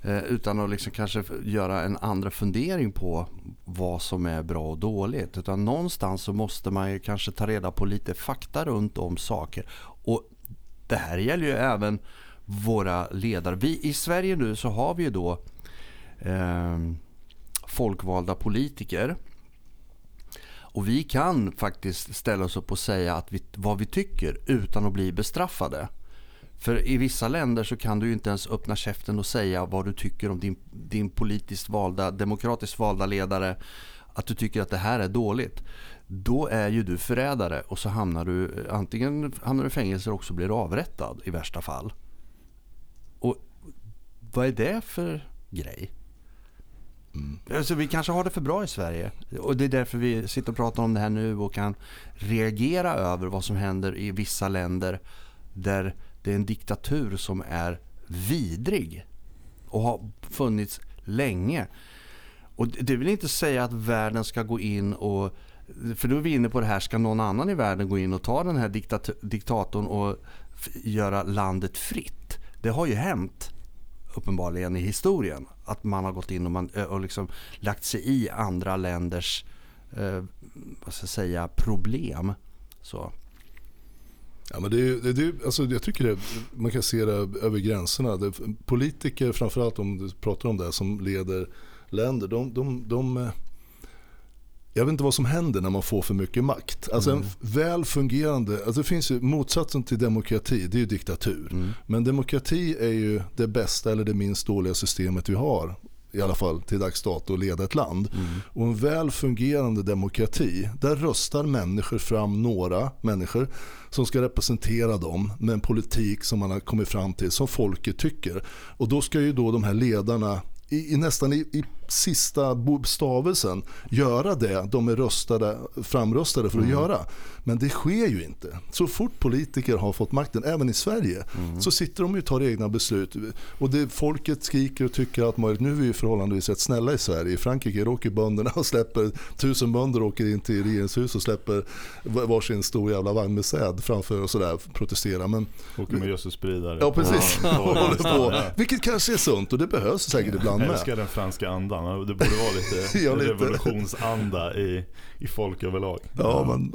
Speaker 3: Eh, utan att liksom kanske göra en andra fundering på vad som är bra och dåligt. Utan någonstans så måste man ju kanske ta reda på lite fakta runt om saker. Och det här gäller ju även våra ledare. Vi, I Sverige nu så har vi ju då eh, folkvalda politiker. Och vi kan faktiskt ställa oss upp och säga att vi, vad vi tycker utan att bli bestraffade. För i vissa länder så kan du inte ens öppna käften och säga vad du tycker om din, din politiskt valda, demokratiskt valda ledare. Att du tycker att det här är dåligt. Då är ju du förrädare och så hamnar du antingen hamnar du i fängelse eller också blir avrättad i värsta fall. Och vad är det för grej? Mm. Alltså, vi kanske har det för bra i Sverige. Och Det är därför vi sitter och pratar om det här nu och kan reagera över vad som händer i vissa länder där det är en diktatur som är vidrig och har funnits länge. Och Det vill inte säga att världen ska gå in och... För då är vi inne på det här, ska någon annan i världen gå in och ta den här diktatorn och göra landet fritt? det har ju hänt uppenbarligen i historien att man har gått in och, man, och liksom lagt sig i andra länders eh, vad ska jag säga, problem. Så.
Speaker 1: Ja, men det det är, alltså jag tycker det, man kan se det över gränserna. Det, politiker, framförallt om du pratar om det, som leder länder, de, de, de jag vet inte vad som händer när man får för mycket makt. Alltså mm. en väl fungerande, alltså det finns ju motsatsen till demokrati, det är ju diktatur. Mm. Men demokrati är ju det bästa eller det minst dåliga systemet vi har i alla fall till dags dato att leda ett land. Mm. Och en väl fungerande demokrati, där röstar människor fram några människor som ska representera dem med en politik som man har kommit fram till som folket tycker. Och då ska ju då de här ledarna i, i nästan i, i sista stavelsen göra det de är röstade, framröstade för att mm. göra. Men det sker ju inte. Så fort politiker har fått makten, även i Sverige, mm. så sitter de och tar egna beslut. Och det, folket skriker och tycker att nu är vi förhållandevis rätt snälla i Sverige. I Frankrike åker bönderna och släpper, tusen bönder åker in till regeringshuset och släpper varsin stor jävla vagn med säd framför och sådär, protesterar. Men,
Speaker 2: åker med gödselspridare.
Speaker 1: Ja precis. Ja. Vilket kanske är sunt och det behövs säkert ibland med.
Speaker 2: Jag älskar den franska andan andan. Det borde vara lite ja, revolutionsanda i, i folk överlag.
Speaker 1: Ja, men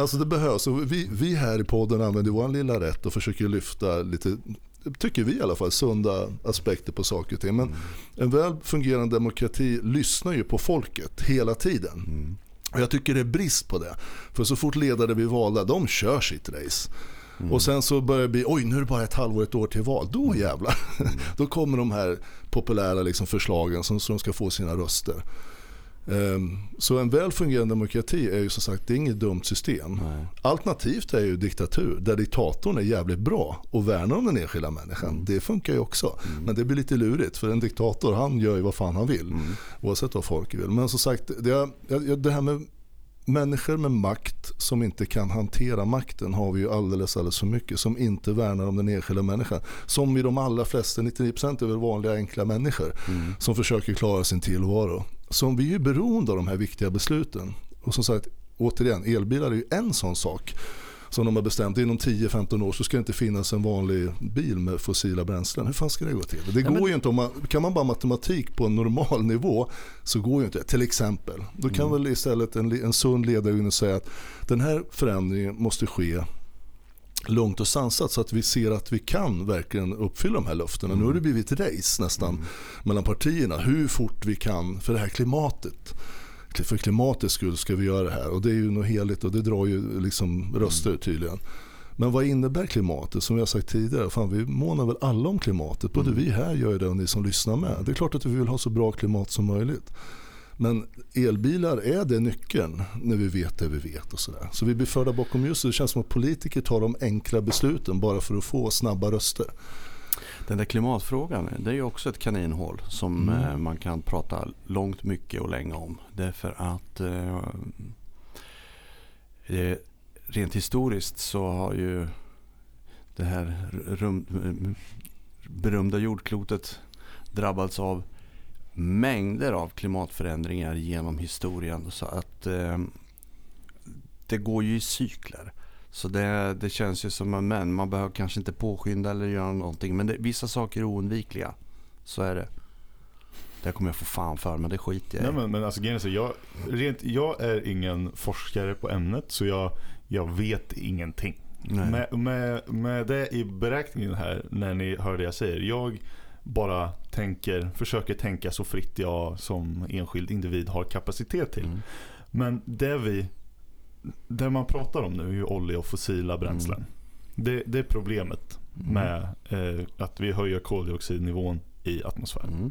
Speaker 1: alltså det behövs. Och vi, vi här i podden använder vår lilla rätt och försöker lyfta lite tycker vi i alla fall, sunda aspekter på saker och ting. Men mm. en väl fungerande demokrati lyssnar ju på folket hela tiden. Mm. Och jag tycker det är brist på det. För så fort ledare blir valda, de kör sitt race. Mm. Och sen så börjar det bli, oj nu är det bara ett halvår, ett år till val. Då mm. jävlar. Mm. Då kommer de här populära liksom förslagen som, som ska få sina röster. Um, så en väl fungerande demokrati är ju som sagt det är inget dumt system. Nej. Alternativt är ju diktatur där diktatorn är jävligt bra och värnar om den enskilda människan. Mm. Det funkar ju också. Mm. Men det blir lite lurigt för en diktator han gör ju vad fan han vill. Mm. Oavsett vad folk vill. Men som sagt det, det här med människor med makt som inte kan hantera makten har vi ju alldeles, alldeles för mycket. Som inte värnar om den enskilda människan. Som i de allra flesta, 99% är väl vanliga enkla människor. Mm. Som försöker klara sin tillvaro. Som vi är beroende av de här viktiga besluten. Och som sagt, återigen, elbilar är ju en sån sak som de har bestämt inom 10-15 år så ska det inte finnas en vanlig bil med fossila bränslen. Hur fan ska det gå till? Det går men... ju inte om man, kan man bara matematik på en normal nivå så går ju inte. Till exempel. Då kan mm. väl istället en, en sund ledare säga att den här förändringen måste ske långt och sansat så att vi ser att vi kan verkligen uppfylla de här löftena. Mm. Nu har det blivit race nästan mm. mellan partierna hur fort vi kan för det här klimatet för klimatets skull ska vi göra det här. Och det är ju något heligt och det drar ju liksom röster mm. tydligen. Men vad innebär klimatet? Som jag sagt tidigare, fan, vi månar väl alla om klimatet. Både mm. vi här gör det och ni som lyssnar med. Det är klart att vi vill ha så bra klimat som möjligt. Men elbilar, är det nyckeln när vi vet det vi vet? och Så, där. så vi blir förda bakom ljuset. Det känns som att politiker tar de enkla besluten bara för att få snabba röster.
Speaker 3: Den där klimatfrågan, det är ju också ett kaninhål som mm. Eh, man kan prata långt, mycket och länge om. Därför att eh, rent historiskt så har ju det här rum, berömda jordklotet drabbats av mängder av klimatförändringar genom historien. Så att eh, det går ju i cykler. Så det, det känns ju som en men. Man behöver kanske inte påskynda eller göra någonting. Men det, vissa saker är oundvikliga. Så är det. Det kommer jag få fan för, men det skiter
Speaker 2: jag i. men, men alltså, jag, rent, jag är ingen forskare på ämnet, så jag, jag vet ingenting. Med, med, med det i beräkningen här, när ni hör det jag säger. Jag bara tänker, försöker tänka så fritt jag som enskild individ har kapacitet till. Mm. Men det vi det man pratar om nu är ju olja och fossila bränslen. Mm. Det, det, är problemet mm. med eh, att vi höjer koldioxidnivån i atmosfären. Mm.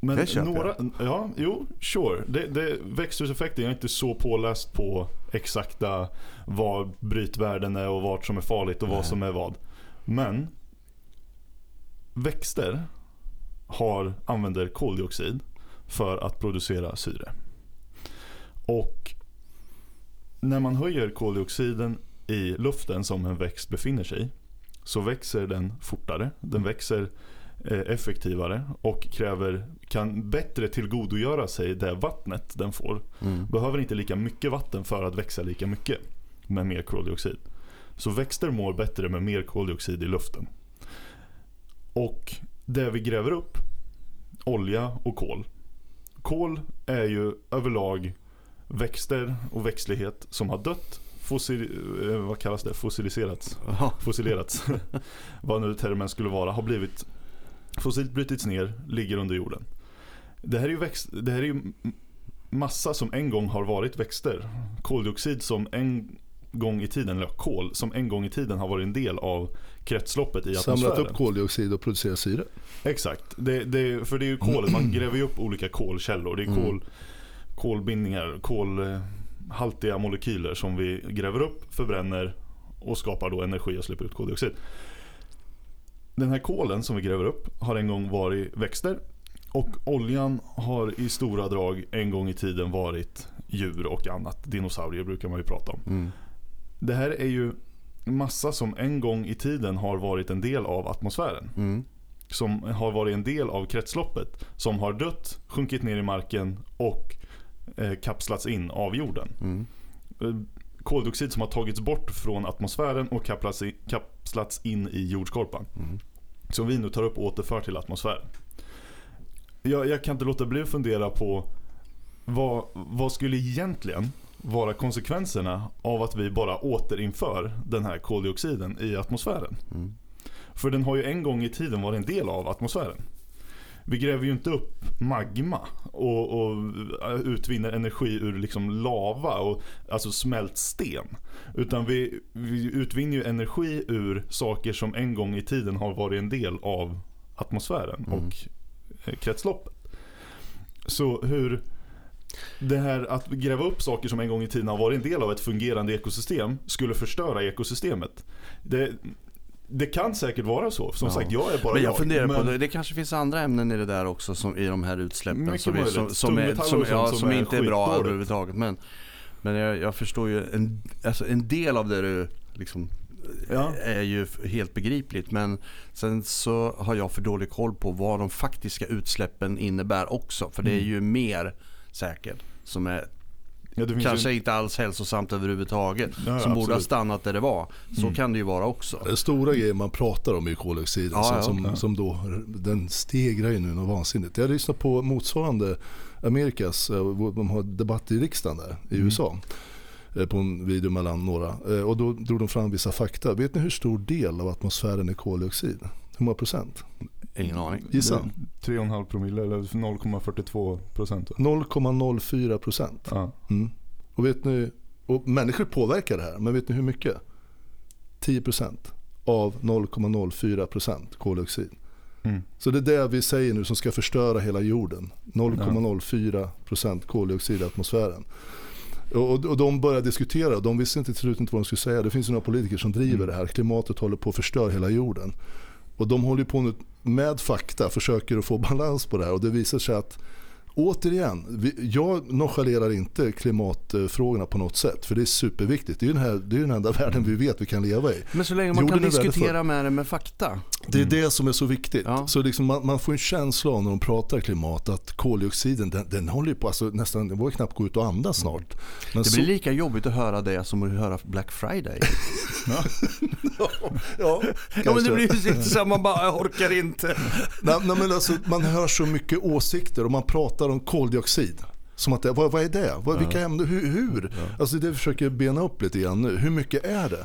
Speaker 2: Men det några, jag. ja, jo, sure. Det, det, växthuseffekten, jag är inte så påläst på exakta vad brytvärden är och vad som är farligt och Nej. vad som är vad. Men växter har, använder koldioxid för att producera syre. Och när man höjer koldioxiden i luften som en växt befinner sig i så växer den fortare, den växer eh, effektivare och kräver, kan bättre tillgodogöra sig det vattnet den får. Mm. Behöver inte lika mycket vatten för att växa lika mycket med mer koldioxid. Så växter mår bättre med mer koldioxid i luften. Och det vi gräver upp, olja och kol. Kol är ju överlag växter och växtlighet som har dött fossil, eh, vad kallas det? Fossiliserats. Fossilerats. vad nu termen skulle vara. Har blivit fossilt brutits ner, ligger under jorden. Det här är ju, växt, det här är ju massa som en gång har varit växter. Koldioxid som en gång i tiden, eller kol, som en gång i tiden har varit en del av kretsloppet i atmosfären.
Speaker 1: Samlat upp koldioxid och producerat syre.
Speaker 2: Exakt, det, det, för det är ju kolet, man gräver ju upp olika kolkällor. Det är kol, mm kolbindningar, kolhaltiga molekyler som vi gräver upp, förbränner och skapar då energi och släpper ut koldioxid. Den här kolen som vi gräver upp har en gång varit växter och oljan har i stora drag en gång i tiden varit djur och annat. Dinosaurier brukar man ju prata om. Mm. Det här är ju massa som en gång i tiden har varit en del av atmosfären. Mm. Som har varit en del av kretsloppet. Som har dött, sjunkit ner i marken och kapslats in av jorden. Mm. Eh, koldioxid som har tagits bort från atmosfären och kapslats in i jordskorpan. Mm. Som vi nu tar upp och återför till atmosfären. Jag, jag kan inte låta bli att fundera på vad, vad skulle egentligen vara konsekvenserna av att vi bara återinför den här koldioxiden i atmosfären? Mm. För den har ju en gång i tiden varit en del av atmosfären vi gräver ju inte upp magma och, och utvinner energi ur liksom lava, och, alltså smält sten. Utan vi, vi utvinner ju energi ur saker som en gång i tiden har varit en del av atmosfären mm. och eh, kretsloppet. Så hur det här att gräva upp saker som en gång i tiden har varit en del av ett fungerande ekosystem skulle förstöra ekosystemet. Det, det kan säkert vara så. Som ja. sagt, jag är bara
Speaker 3: men jag. jag. funderar men... på det. Det kanske finns andra ämnen i det där också som, i de här utsläppen som, är, som, som, är, som, ja, som, som är inte är bra överhuvudtaget. Men, men jag, jag, förstår ju en, alltså en del av det du liksom ja. är ju helt begripligt. Men sen så har jag för dålig koll på vad de faktiska utsläppen innebär också. För det är mm. ju mer säkert som är Ja, Kanske ju... inte alls hälsosamt överhuvudtaget. Ja, som absolut. borde ha stannat där det var. Så mm. kan det ju vara också.
Speaker 1: Den stora grejen man pratar om är koldioxiden. Ja, som, ja. som då, den stegrar ju nu något vansinnigt. Jag lyssnade på motsvarande Amerikas, eh, de har debatt i riksdagen där i mm. USA. Eh, på en video mellan några. Eh, och då drog de fram vissa fakta. Vet ni hur stor del av atmosfären är koldioxid? Hur många procent?
Speaker 3: Ingen aning.
Speaker 1: Gissa.
Speaker 2: 3,5 promille eller 0,42 procent?
Speaker 1: 0,04 procent. Ja. Mm. Och vet ni, och människor påverkar det här, men vet ni hur mycket? 10 procent av 0,04 procent koldioxid. Mm. Så det är det vi säger nu som ska förstöra hela jorden. 0,04 procent koldioxid i atmosfären. Och, och de började diskutera, de visste inte till slut inte vad de skulle säga. Det finns ju några politiker som driver mm. det här. Klimatet håller på att förstöra hela jorden. Och de håller på nu med fakta, försöker att få balans på det här. Och det visar sig att återigen, jag nonchalerar inte klimatfrågorna på något sätt. För det är superviktigt. Det är, den, här, det är den enda världen vi vet vi kan leva i.
Speaker 3: Men så länge man Jorden kan diskutera med det med fakta.
Speaker 1: Det är mm. det som är så viktigt. Ja. Så liksom man, man, får en känsla av när de pratar klimat att koldioxiden den, den håller på, alltså nästan, det var knappt gå ut och andas snart.
Speaker 3: Men det blir så... lika jobbigt att höra det som att höra Black Friday.
Speaker 1: ja, ja, ja,
Speaker 3: ja men det blir ju så man bara orkar inte.
Speaker 1: nej, nej, men alltså, man hör så mycket åsikter och man pratar pratar om koldioxid. Som att vad, vad är det? Vad, vilka ämnen? Hur? hur? Alltså det försöker bena upp lite grann nu. Hur mycket är det?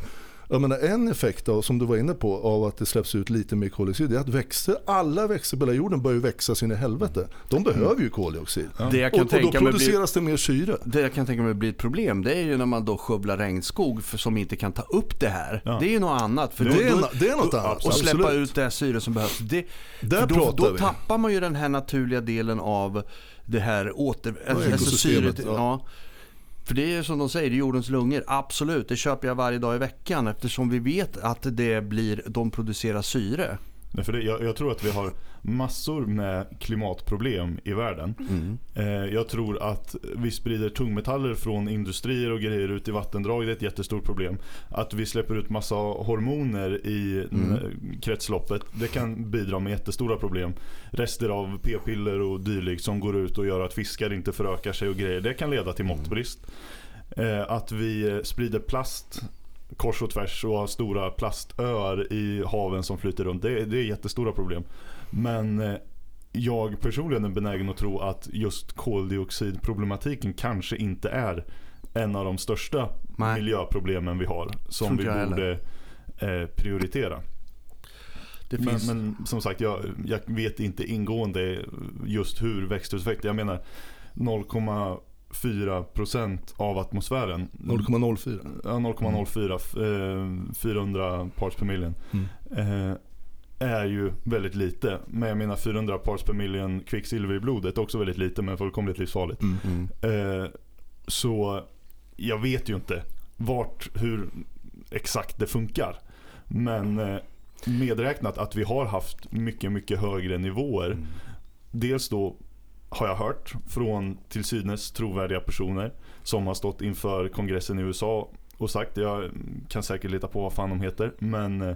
Speaker 1: Jag menar, en effekt av, som du var inne på av att det släpps ut lite mer koldioxid är att växter, alla växter på hela jorden börjar växa sin i helvete. De behöver ju koldioxid. Ja. Det och, och, då produceras bli, det mer syre.
Speaker 3: Det jag kan tänka mig blir ett problem det är ju när man då skövlar regnskog för, som inte kan ta upp det här. Ja. Det är ju något annat. För
Speaker 1: det, då, är, det är något annat.
Speaker 3: Och släppa Absolut. ut det syre som behövs. Det, Där då, då tappar man ju den här naturliga delen av det här åter... Alltså, alltså syret, ja. ja. För det är som de säger, det är jordens lungor. Absolut, det köper jag varje dag i veckan eftersom vi vet att det blir, de producerar syre.
Speaker 2: Nej, för det, jag, jag, tror att vi har massor med klimatproblem i världen. Mm. Eh, jag tror att vi sprider tungmetaller från industrier och grejer ut i vattendrag. Det är ett jättestort problem. Att vi släpper ut massa hormoner i mm. kretsloppet. Det kan bidra med jättestora problem. Rester av p-piller och dylikt som går ut och gör att fiskar inte förökar sig och grejer. Det kan leda till måttbrist. Eh, att vi sprider plast kors och tvärs och har stora plastöar i haven som flyter runt. Det, det är jättestora problem. Men eh, jag personligen är benägen att tro att just koldioxidproblematiken kanske inte är en av de största Nej. miljöproblemen vi har som vi borde eh, prioritera. Men, men, som sagt, jag, jag, vet inte ingående just hur växthuseffekt, jag menar 0, 4% av atmosfären.
Speaker 1: 0,04?
Speaker 2: Ja, 0,04. Eh, 400 parts per million. Mm. Eh, är ju väldigt lite. Men jag menar 400 parts per million kvicksilver i blodet är också väldigt lite men fullkomligt livsfarligt. Mm. mm. Eh, så jag vet ju inte vart, hur exakt det funkar. Men eh, medräknat att vi har haft mycket, mycket högre nivåer. Mm. Dels då har jag hört från till synes trovärdiga personer som har stått inför kongressen i USA och sagt, jag kan säkert leta på vad fan de heter, men eh,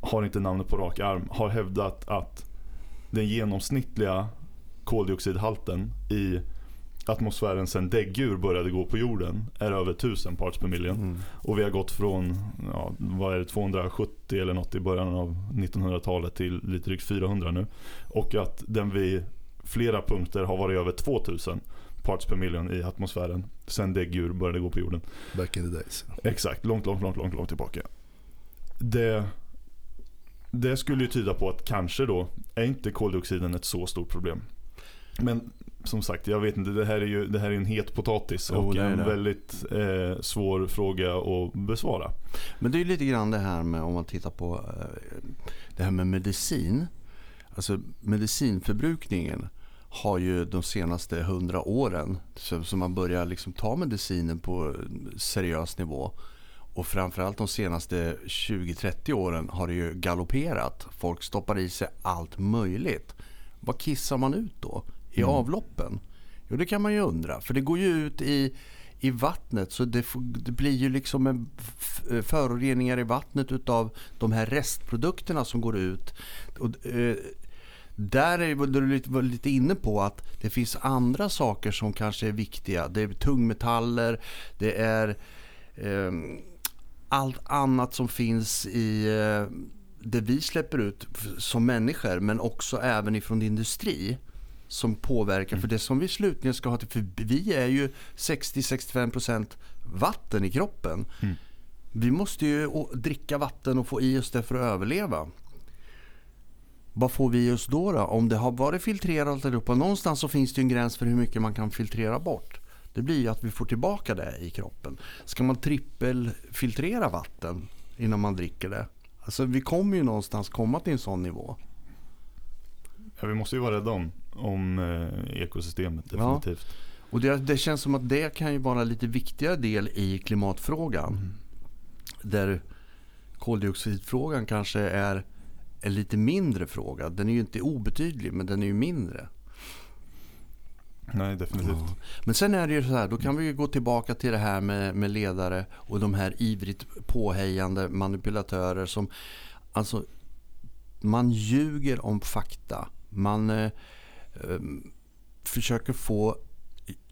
Speaker 2: har inte namnet på rak arm, har hävdat att den genomsnittliga koldioxidhalten i atmosfären sen däggdjur började gå på jorden är över 1000 parts per million. Mm. Och vi har gått från ja, vad är det, 270 eller något i början av 1900-talet till lite drygt 400 nu. Och att den vi flera punkter har varit över 2000 parts per million i atmosfären sen däggdjur började gå på jorden.
Speaker 1: Back in the days.
Speaker 2: Exakt, långt, långt, långt, långt, långt tillbaka. Det, det skulle ju tyda på att kanske då är inte koldioxiden ett så stort problem. Men som sagt, jag vet inte. Det här är ju det här är en het potatis oh, och en väldigt eh, svår fråga att besvara.
Speaker 3: Men det är ju lite grann det här med om man tittar på eh, det här med medicin. Alltså medicinförbrukningen har ju de senaste hundra åren, så, så man börjar liksom ta medicinen på seriös nivå. och framförallt de senaste 20-30 åren har det ju galopperat. Folk stoppar i sig allt möjligt. Vad kissar man ut då i mm. avloppen? Jo, det kan man ju undra. För det går ju ut i, i vattnet så det, det blir ju liksom en föroreningar i vattnet utav de här restprodukterna som går ut. Och, eh, där är du lite, lite inne på att det finns andra saker som kanske är viktiga. Det är tungmetaller, det är eh, allt annat som finns i eh, det vi släpper ut som människor men också även ifrån industri som påverkar. Mm. För det som vi slutligen ska ha till, för vi är ju 60-65% vatten i kroppen. Mm. Vi måste ju dricka vatten och få i oss det för att överleva. Vad får vi just då, då? Om det har varit filtrerat allihopa, någonstans så finns det en gräns för hur mycket man kan filtrera bort. Det blir ju att vi får tillbaka det i kroppen. Ska man trippelfiltrera vatten innan man dricker det? Alltså vi kommer ju någonstans komma till en sån nivå.
Speaker 2: Ja, vi måste ju vara rädda om, om eh, ekosystemet definitivt. Ja.
Speaker 3: Och det, det, känns som att det kan ju vara lite viktigare del i klimatfrågan. Mm. Där koldioxidfrågan kanske är en lite mindre fråga. Den är ju inte obetydlig men den är ju mindre.
Speaker 2: Nej, definitivt. Ja.
Speaker 3: Men sen är det ju så här, då kan vi gå tillbaka till det här med, med ledare och de här ivrigt påhejande manipulatörer som alltså man ljuger om fakta. Man eh, eh, försöker få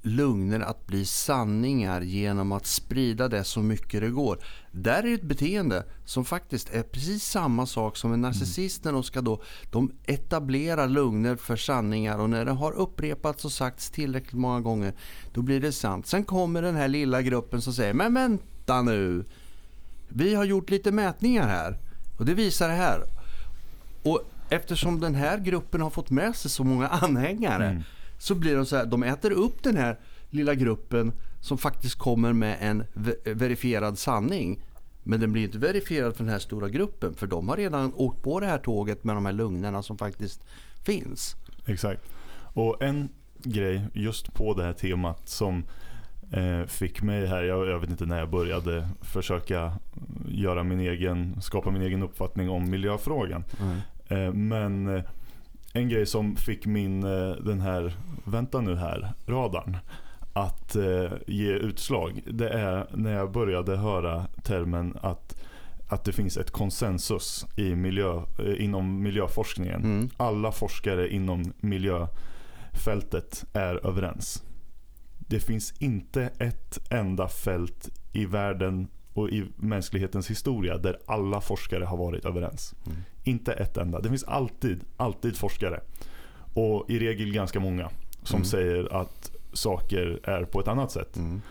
Speaker 3: lögner att bli sanningar genom att sprida det så mycket det går. Där är ett beteende som faktiskt är precis samma sak som en narcissist när de ska då de etablerar lögner för sanningar och när det har upprepats och sagts tillräckligt många gånger då blir det sant. Sen kommer den här lilla gruppen som säger men vänta nu. Vi har gjort lite mätningar här och det visar det här. Och eftersom den här gruppen har fått med sig så många anhängare mm så blir de så här, de äter upp den här lilla gruppen som faktiskt kommer med en verifierad sanning. Men den blir inte verifierad för den här stora gruppen för de har redan åkt på det här tåget med de här lugnerna som faktiskt finns.
Speaker 2: Exakt. Och en grej just på det här temat som eh, fick mig här, jag, jag, vet inte när jag började försöka göra min egen, skapa min egen uppfattning om miljöfrågan. Mm. Eh, men en grej som fick min, eh, den här, vänta nu här, radarn att eh, ge utslag. Det är när jag började höra termen att, att det finns ett konsensus i miljö, eh, inom miljöforskningen. Mm. Alla forskare inom miljöfältet är överens. Det finns inte ett enda fält i världen och i mänsklighetens historia där alla forskare har varit överens. Mm. Inte ett enda. Det finns alltid, alltid forskare. Och i regel ganska många som mm. säger att saker är på ett annat sätt. Mm.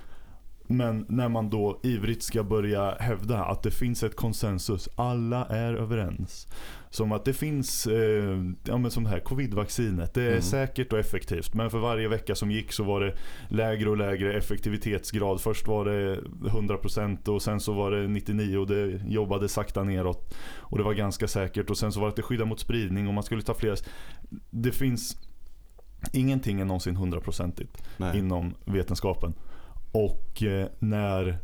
Speaker 2: Men när man då ivrigt ska börja hävda att det finns ett konsensus, alla är överens. Som att det finns, eh, ja men som här covid-vaccinet, det är mm. säkert och effektivt. Men för varje vecka som gick så var det lägre och lägre effektivitetsgrad. Först var det 100% och sen så var det 99% och det jobbade sakta neråt. Och det var ganska säkert och sen så var det att det skyddade mot spridning och man skulle ta fler. Det finns, ingenting är någonsin hundraprocentigt inom vetenskapen. Och eh, när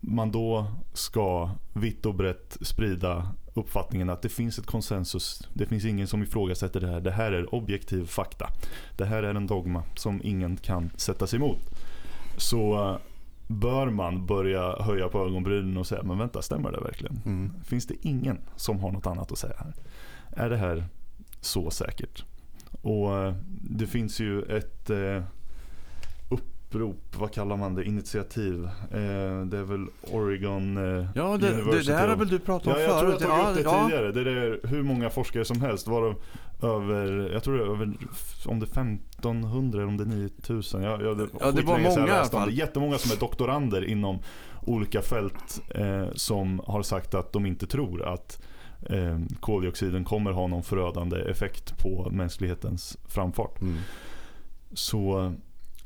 Speaker 2: man då ska vitt och brett sprida uppfattningen att det finns ett konsensus. Det finns ingen som ifrågasätter det här. Det här är objektiv fakta. Det här är en dogma som ingen kan sätta sig emot. Så eh, bör man börja höja på ögonbrynen och säga, men vänta, stämmer det verkligen? Mm. Finns det ingen som har något annat att säga här? Är det här så säkert? Och eh, det finns ju ett upprop, vad kallar man det, initiativ. Eh, det är väl Oregon eh,
Speaker 3: Ja, det, det, det, här har väl du pratat om
Speaker 2: ja, jag förut? Jag tror jag tog upp det ja, tidigare. Det är hur många forskare som helst. Varav över, jag tror det är över, om det är 1500 eller om det är 9000. Jag, jag, det,
Speaker 3: ja, det var många i alla fall.
Speaker 2: Jättemånga som är doktorander inom olika fält eh, som har sagt att de inte tror att eh, koldioxiden kommer ha någon förödande effekt på mänsklighetens framfart. Mm. Så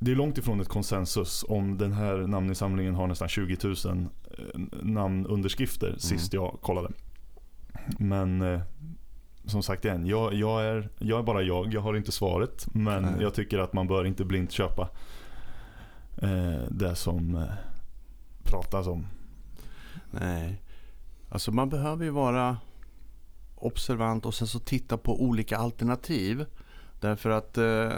Speaker 2: det är långt ifrån ett konsensus om den här namninsamlingen har nästan 20 000 eh, namnunderskrifter mm. sist jag kollade. Men eh, som sagt igen, jag, jag, är, jag är bara jag. Jag har inte svaret. Men Nej. jag tycker att man bör inte blint köpa eh, det som eh, pratas om.
Speaker 3: Nej. Alltså man behöver ju vara observant och sen så titta på olika alternativ. Därför att eh,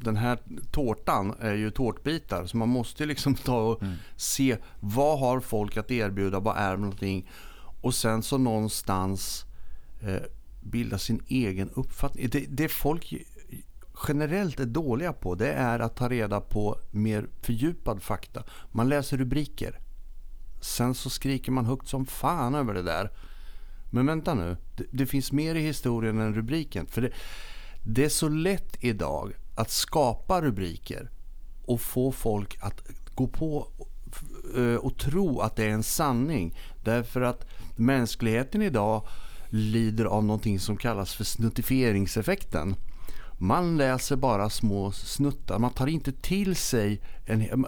Speaker 3: den här tårtan är ju tårtbitar. Så man måste liksom ta och mm. se vad har folk att erbjuda, vad är någonting. Och sen så någonstans eh, bilda sin egen uppfattning. Det, det folk generellt är dåliga på det är att ta reda på mer fördjupad fakta. Man läser rubriker. Sen så skriker man högt som fan över det där. Men vänta nu, det, det finns mer i historien än rubriken. För det, det är så lätt idag att skapa rubriker och få folk att gå på eh, och tro att det är en sanning. Därför att mänskligheten idag lider av någonting som kallas för snuttifieringseffekten. Man läser bara små snuttar, man tar inte till sig en...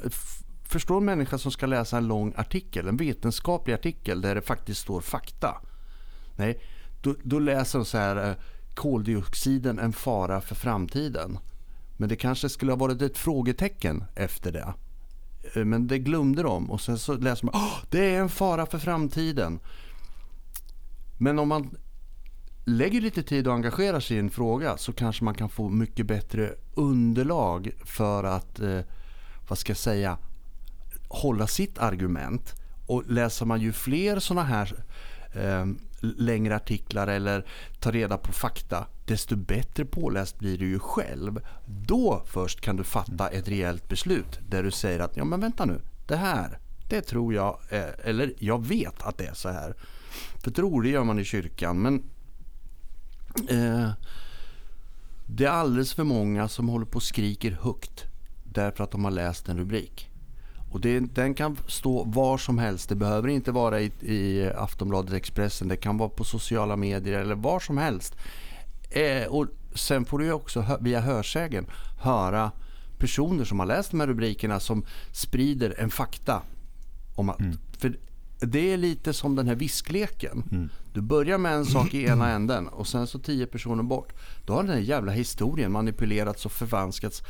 Speaker 3: Förstår en människa som ska läsa en lång artikel, en vetenskaplig artikel där det faktiskt står fakta. Nej, då, då läser de så här eh, koldioxiden en fara för framtiden. Men det kanske skulle ha varit ett frågetecken efter det. Eh, men det glömde de och sen så läser man oh, det är en fara för framtiden. Men om man lägger lite tid och engagerar sig i en fråga så kanske man kan få mycket bättre underlag för att, eh, vad ska jag säga, hålla sitt argument. Och läser man ju fler sådana här eh, längre artiklar eller tar reda på fakta, desto bättre påläst blir du ju själv. Då först kan du fatta ett rejält beslut där du säger att ja men vänta nu, det här, det tror jag, eh, eller jag vet att det är så här. För tror det gör man i kyrkan men eh, det är alldeles för många som håller på och skriker högt därför att de har läst en rubrik. Och det, den kan stå var som helst. Det behöver inte vara i, i Aftonbladet Expressen. Det kan vara på sociala medier eller var som helst. Eh, och Sen får du också hö, via hörsägen höra personer som har läst de här rubrikerna som sprider en fakta. Om att, mm. För det är lite som den här viskleken. Mm. Du börjar med en sak i ena änden och sen så tio personer bort. Då har den här jävla historien manipulerats och förvanskats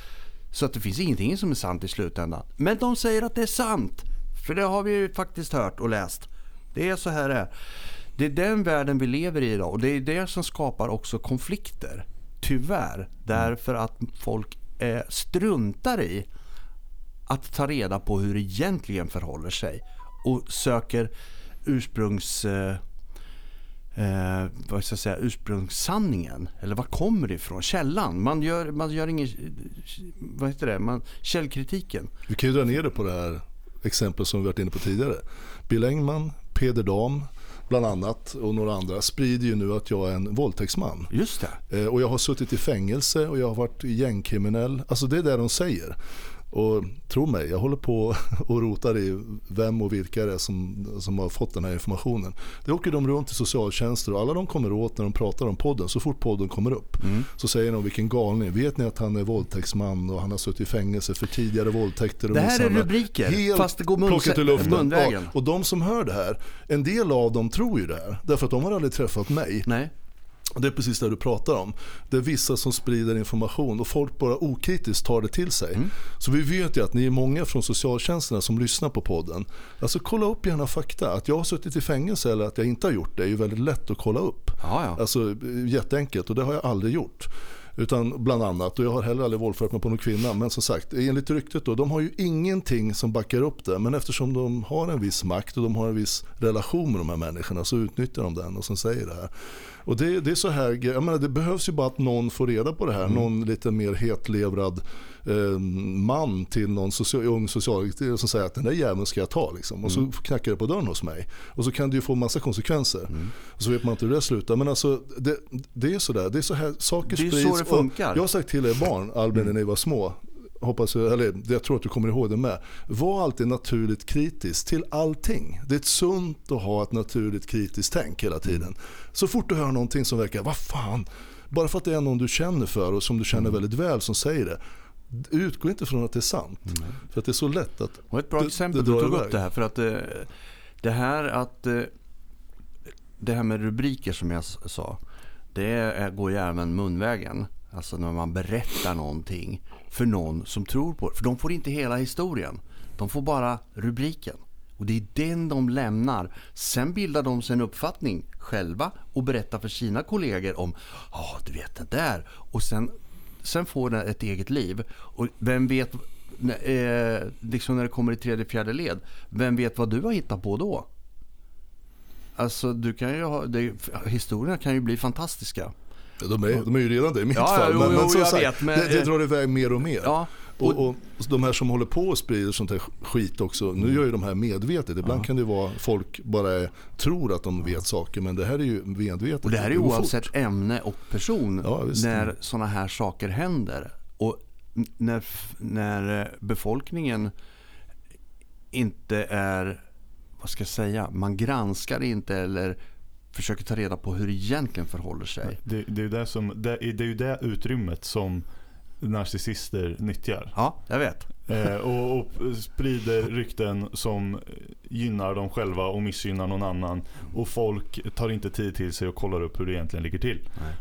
Speaker 3: så att det finns ingenting som är sant i slutändan. Men de säger att det är sant. För det har vi ju faktiskt hört och läst. Det är så här det är. Det är den världen vi lever i idag och det är det som skapar också konflikter. Tyvärr. Därför att folk eh, struntar i att ta reda på hur det egentligen förhåller sig. Och söker ursprungs... Eh, eh, vad ska jag säga, ursprungssanningen. Eller var kommer det ifrån? Källan. Man gör, man gör ingen, vad heter det, man, källkritiken.
Speaker 1: Vi kan ju dra ner det på det här exemplet som vi varit inne på tidigare. Bill Engman, Peder Dam, bland annat och några andra sprider ju nu att jag är en våldtäktsman.
Speaker 3: Just det.
Speaker 1: Eh, och jag har suttit i fängelse och jag har varit gängkriminell. Alltså det är det de säger. Och tro mig, jag håller på och rotar i vem och vilka det är som, som har fått den här informationen. Det åker de runt till socialtjänster och alla de kommer åt när de pratar om podden. Så fort podden kommer upp mm. så säger de vilken galning. Vet ni att han är våldtäktsman och han har suttit i fängelse för tidigare våldtäkter? Och
Speaker 3: det här är rubriker
Speaker 1: helt
Speaker 3: fast det går
Speaker 1: plockat i luften. Ja, och de som hör det här, en del av dem tror ju det här. Därför att de har aldrig träffat mig.
Speaker 3: Nej.
Speaker 1: Det är precis det du pratar om. Det är vissa som sprider information och folk bara okritiskt tar det till sig. Mm. Så vi vet ju att ni är många från socialtjänsterna som lyssnar på podden. Alltså kolla upp gärna fakta. Att jag har suttit i fängelse eller att jag inte har gjort det är ju väldigt lätt att kolla upp.
Speaker 3: Ja, ja.
Speaker 1: Alltså jätteenkelt och det har jag aldrig gjort. Utan bland annat, och jag har heller aldrig våldfört mig på någon kvinna. Men som sagt, enligt ryktet då, de har ju ingenting som backar upp det. Men eftersom de har en viss makt och de har en viss relation med de här människorna så utnyttjar de den och som säger det här. Och det, det är så här, jag menar, det behövs ju bara att någon får reda på det här. Mm. Någon lite mer hetlevrad eh, man till någon social, ung socialarbetare som säger att den där jäveln ska jag ta. Liksom. Och mm. så knackar det på dörren hos mig. Och så kan det ju få massa konsekvenser. Mm. Och så vet man inte hur det slutar. Men alltså det, det är sådär, det är så här saker
Speaker 3: sprids. Det är så det funkar.
Speaker 1: Jag har sagt till er barn, Albin, när ni var små hoppas eller jag tror att du kommer ihåg det med. Var alltid naturligt kritisk till allting. Det är sunt att ha ett naturligt kritiskt tänk hela tiden. Så fort du hör någonting som verkar, vad fan, bara för att det är någon du känner för och som du känner mm. väldigt väl som säger det. Utgå inte från att det är sant. Mm. För att det är så lätt att
Speaker 3: Och ett bra det, exempel det du tog iväg. upp det här. För att det, eh, det här att eh, det här med rubriker som jag sa. Det går ju även munvägen. Alltså när man berättar någonting för någon som tror på det. För de får inte hela historien. De får bara rubriken. Och det är den de lämnar. Sen bildar de sig en uppfattning själva och berättar för sina kollegor om, ja oh, du vet det där. Och sen, sen får den ett eget liv. Och vem vet, eh, liksom när det kommer i tredje, fjärde led, vem vet vad du har hittat på då? Alltså du kan ju ha, det, historierna kan ju bli fantastiska.
Speaker 1: De är, de är ju redan det i mitt ja, fall. Men, jo, men som sagt, vet, men, det, det drar iväg mer och mer. Ja, och, och, och, de här som håller på och sprider sånt här skit också. Nu gör ju de här medvetet. Ibland ja. kan det vara folk bara tror att de vet saker. Men det här är ju medvetet.
Speaker 3: Och det här är oavsett fort. ämne och person. Ja, när sådana här saker händer. Och när, när befolkningen inte är, vad ska jag säga, man granskar inte eller försöker ta reda på hur det egentligen förhåller sig.
Speaker 2: Det, det, är, det, som, det, det är ju det utrymmet som narcissister nyttjar.
Speaker 3: Ja, jag vet.
Speaker 2: Eh, och, och, sprider rykten som gynnar dem själva och missgynnar någon annan. Och folk tar inte tid till sig och kollar upp hur det egentligen ligger till. Nej.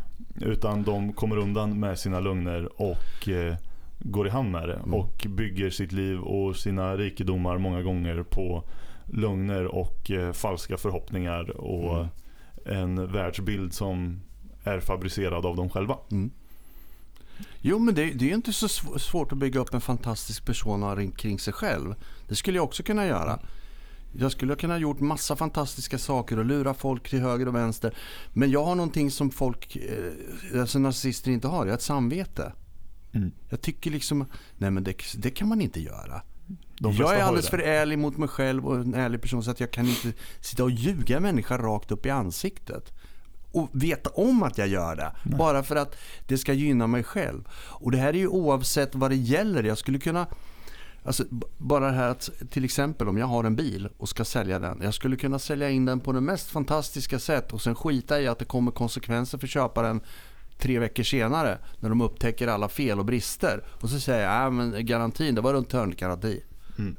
Speaker 2: Utan de kommer undan med sina lögner och eh, går i hand med det. Mm. Och bygger sitt liv och sina rikedomar många gånger på lögner och eh, falska förhoppningar. Och mm en världsbild som är fabricerad av dem själva. Mm.
Speaker 3: Jo, men det, det är inte så svårt att bygga upp en fantastisk persona kring sig själv. Det skulle jag också kunna göra. Jag skulle kunna ha gjort massa fantastiska saker och lura folk till höger och vänster. Men jag har någonting som folk, eh, alltså narcissister inte har. Jag har ett samvete. Mm. Jag tycker liksom, nej men det, det kan man inte göra. Jag är alldeles för ärlig mot mig själv och en ärlig person så att jag kan inte sitta och ljuga en människa rakt upp i ansiktet. Och veta om att jag gör det. Nej. Bara för att det ska gynna mig själv. Och det här är ju oavsett vad det gäller. Jag skulle kunna Alltså, bara det här att till exempel om jag har en bil och ska sälja den. Jag skulle kunna sälja in den på det mest fantastiska sätt och sen skita i att det kommer konsekvenser för köparen tre veckor senare när de upptäcker alla fel och brister. Och så säger jag, ja men garantin, det var runt hörnet garanti. Mm.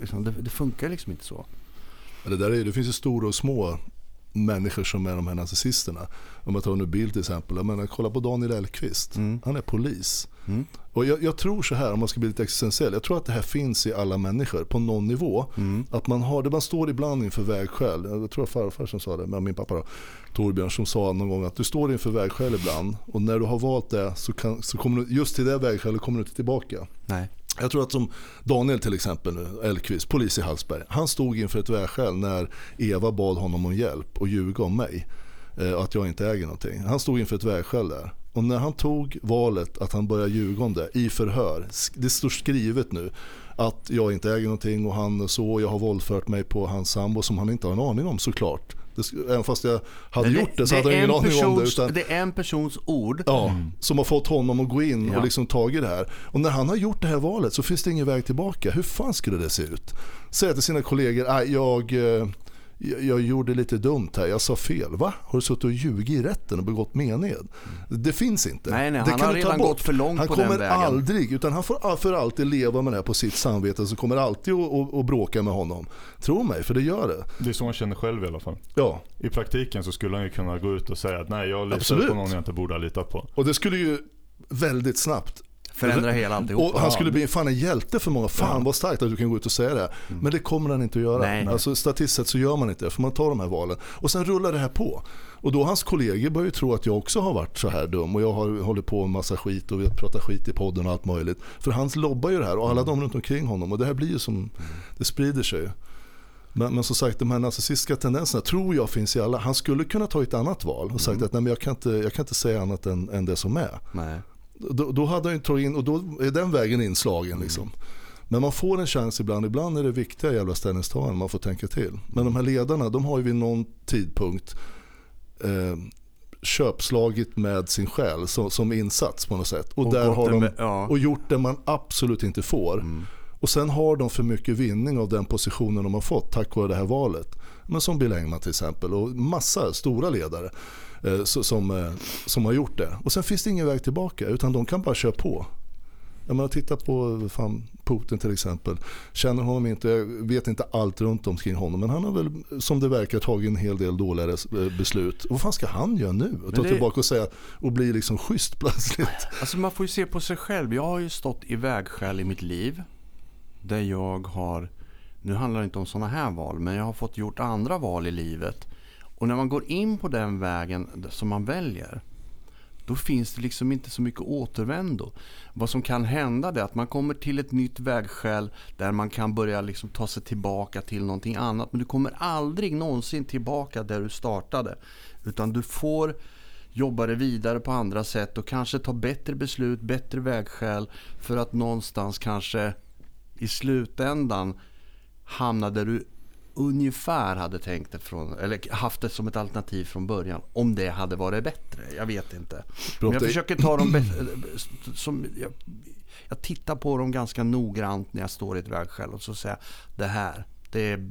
Speaker 3: Liksom, det, det, funkar liksom inte så.
Speaker 1: Det, där är, det finns ju stora och små människor som är de här nazisterna. Om man tar nu bild till exempel. Jag menar, kolla på Daniel Elkvist. Mm. Han är polis. Mm. Och jag, jag, tror så här, om man ska bli lite existentiell. Jag tror att det här finns i alla människor på någon nivå. Mm. Att man har man står ibland inför vägskäl. Jag tror att farfar som sa det, men min pappa då, Torbjörn som sa någon gång att du står inför vägskäl ibland. Och när du har valt det så, kan, så kommer du, just till det vägskälet kommer du inte tillbaka.
Speaker 3: Nej.
Speaker 1: Jag tror att som Daniel till exempel nu, Elkvist, polis i Hallsberg. Han stod inför ett vägskäl när Eva bad honom om hjälp och ljuga om mig. Eh, att jag inte äger någonting. Han stod inför ett vägskäl där. Och när han tog valet att han började ljuga om det i förhör. Det står skrivet nu att jag inte äger någonting och han så. Jag har våldfört mig på hans sambo som han inte har en aning om såklart. Det, även fast jag hade det, gjort det så det hade jag ingen aning om det. Utan,
Speaker 3: det är en persons ord.
Speaker 1: Ja, mm. som har fått honom att gå in ja. och liksom tagit det här. Och när han har gjort det här valet så finns det ingen väg tillbaka. Hur fan skulle det se ut? Säga till sina kollegor, jag eh, jag, gjorde lite dumt här, jag sa fel. Va? Har du suttit och ljugit i rätten och begått mened? Det finns inte.
Speaker 3: Nej, nej,
Speaker 1: det
Speaker 3: han har redan gått för långt
Speaker 1: han
Speaker 3: på den
Speaker 1: vägen. Han kommer aldrig, utan han får för alltid leva med det här på sitt samvete. Så kommer alltid att, att bråka med honom. Tro mig, för det gör det.
Speaker 2: Det är så han känner själv i alla fall.
Speaker 1: Ja.
Speaker 2: I praktiken så skulle han ju kunna gå ut och säga att nej, jag litar på någon jag inte borde ha litat på.
Speaker 1: Och det skulle ju väldigt snabbt
Speaker 3: Förändra hela alltihop.
Speaker 1: Och han skulle bli fan en hjälte för många. Fan ja. vad starkt att du kan gå ut och säga det. Mm. Men det kommer han inte att göra. Nej, Alltså, statistiskt sett så gör man inte det. För man tar de här valen. Och sen rullar det här på. Och då hans kollegor börjar ju tro att jag också har varit så här dum. Och jag har hållit på med massa skit och vi har pratat skit i podden och allt möjligt. För han lobbar ju det här och alla de runt omkring honom. Och det här blir ju som, mm. det sprider sig. Men, men som sagt de här narcissistiska tendenserna tror jag finns i alla. Han skulle kunna ta ett annat val och sagt mm. att nej, men jag, kan inte, jag kan inte säga annat än, än det som är.
Speaker 3: Nej.
Speaker 1: Då, då hade han tagit in, och då är den vägen inslagen liksom. Men man får en chans ibland. Ibland är det viktiga jävla ställningstaganden man får tänka till. Men de här ledarna, de har ju vid någon tidpunkt eh, köpslagit med sin själ som, som insats på något sätt. Och, och, där har de, med, ja. och gjort det man absolut inte får. Mm. Och sen har de för mycket vinning av den positionen de har fått tack vare det här valet. Men som Bill Engman till exempel och massa stora ledare. Eh, som, eh, som har gjort det. Och sen finns det ingen väg tillbaka utan de kan bara köra på. Jag menar, titta på fan, Putin till exempel. Känner honom inte, jag vet inte allt runt omkring honom. Men han har väl som det verkar tagit en hel del dåliga eh, beslut. Och vad fan ska han göra nu? Och ta det... tillbaka och säga och bli liksom schysst plötsligt.
Speaker 3: Alltså man får ju se på sig själv. Jag har ju stått i vägskäl i mitt liv. Där jag har nu handlar det inte om sådana här val, men jag har fått gjort andra val i livet. Och när man går in på den vägen som man väljer, då finns det liksom inte så mycket återvändo. Vad som kan hända är att man kommer till ett nytt vägskäl där man kan börja liksom ta sig tillbaka till någonting annat. Men du kommer aldrig någonsin tillbaka där du startade. Utan du får jobba dig vidare på andra sätt och kanske ta bättre beslut, bättre vägskäl för att någonstans kanske i slutändan hamna där du ungefär hade tänkt det från, eller haft det som ett alternativ från början. Om det hade varit bättre. Jag vet inte. Men jag försöker ta dem som, jag, jag, tittar på dem ganska noggrant när jag står i ett vägskäl och så säger jag det här, det är,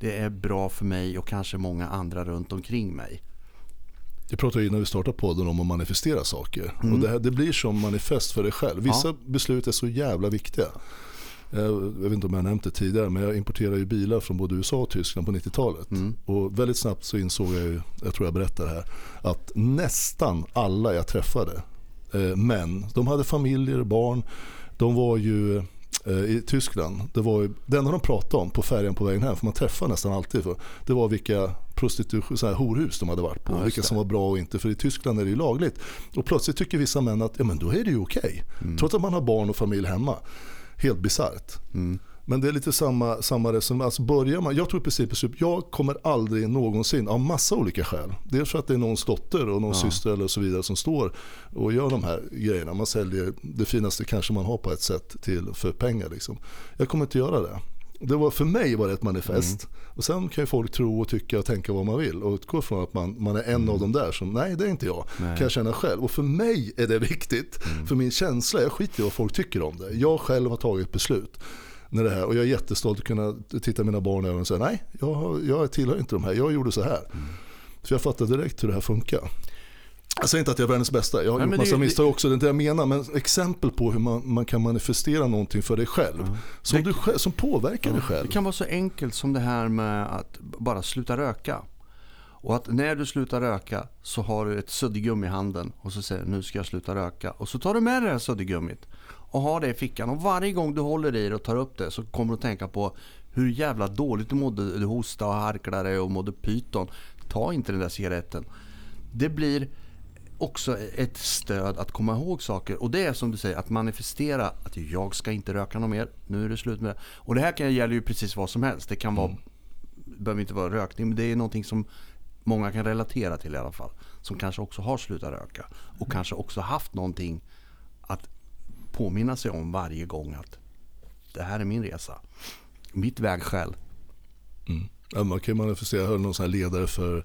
Speaker 3: det är bra för mig och kanske många andra runt omkring mig.
Speaker 1: Vi pratade innan vi startade podden om att manifestera saker. Mm. Och det, här, det blir som manifest för dig själv. Vissa ja. beslut är så jävla viktiga. Jag vet inte om jag nämnt det tidigare men jag importerade ju bilar från både USA och Tyskland på 90-talet. Mm. Och väldigt snabbt så insåg jag ju, jag tror jag berättar här, att nästan alla jag träffade, eh, män, de hade familjer, barn, de var ju eh, i Tyskland, det, var ju, det enda de pratade om på färjan på vägen hem, för man träffar nästan alltid, för, det var vilka prostitution, så här horhus de hade varit på. Ja, vilka som var bra och inte. För i Tyskland är det ju lagligt. Och plötsligt tycker vissa män att ja, men då är det ju okej. Okay. Mm. Trots att man har barn och familj hemma helt bisarrt. Mm. Men det är lite samma, samma resonemang. Alltså börjar man, jag tror i princip jag kommer aldrig någonsin, av massa olika skäl. Dels för att det är någons dotter och någon ja. syster eller så vidare som står och gör de här grejerna. Man säljer det finaste kanske man har på ett sätt till för pengar. Liksom. Jag kommer inte göra det det var, för mig var det ett manifest. Mm. Och sen kan ju folk tro och tycka och tänka vad man vill och utgå från att man, man är en mm. av dem där som, nej det är inte jag, nej. kan jag känna själv. Och för mig är det viktigt, mm. för min känsla, jag skiter i vad folk tycker om det. Jag själv har tagit beslut. När det här, och jag är jättestolt att kunna titta mina barn i ögonen och säga, nej jag, jag tillhör inte de här, jag gjorde så här. Mm. Så jag fattar direkt hur det här funkar. Jag säger inte att jag är världens bästa, jag har Nej, gjort massa det, misstag också, det är inte jag menar. Men exempel på hur man, man kan manifestera någonting för dig själv. Ja. Som, det, du, som påverkar ja, dig själv.
Speaker 3: Det kan vara så enkelt som det här med att bara sluta röka. Och att när du slutar röka så har du ett suddgummi i handen och så säger du nu ska jag sluta röka. Och så tar du med dig det här suddgummit och har det i fickan. Och varje gång du håller i det och tar upp det så kommer du att tänka på hur jävla dåligt du mådde. Du hostade och harklade och mådde pyton. Ta inte den där cigaretten. Det blir också ett stöd att komma ihåg saker. Och det är som du säger, att manifestera att jag ska inte röka något mer. Nu är det slut med det. Och det här kan gälla ju precis vad som helst. Det kan vara, mm. behöver inte vara rökning, men det är någonting som många kan relatera till i alla fall. Som kanske också har slutat röka. Och mm. kanske också haft någonting att påminna sig om varje gång att det här är min resa. Mitt vägskäl.
Speaker 1: Mm. Ja, man kan manifestera, jag hörde någon sån här ledare för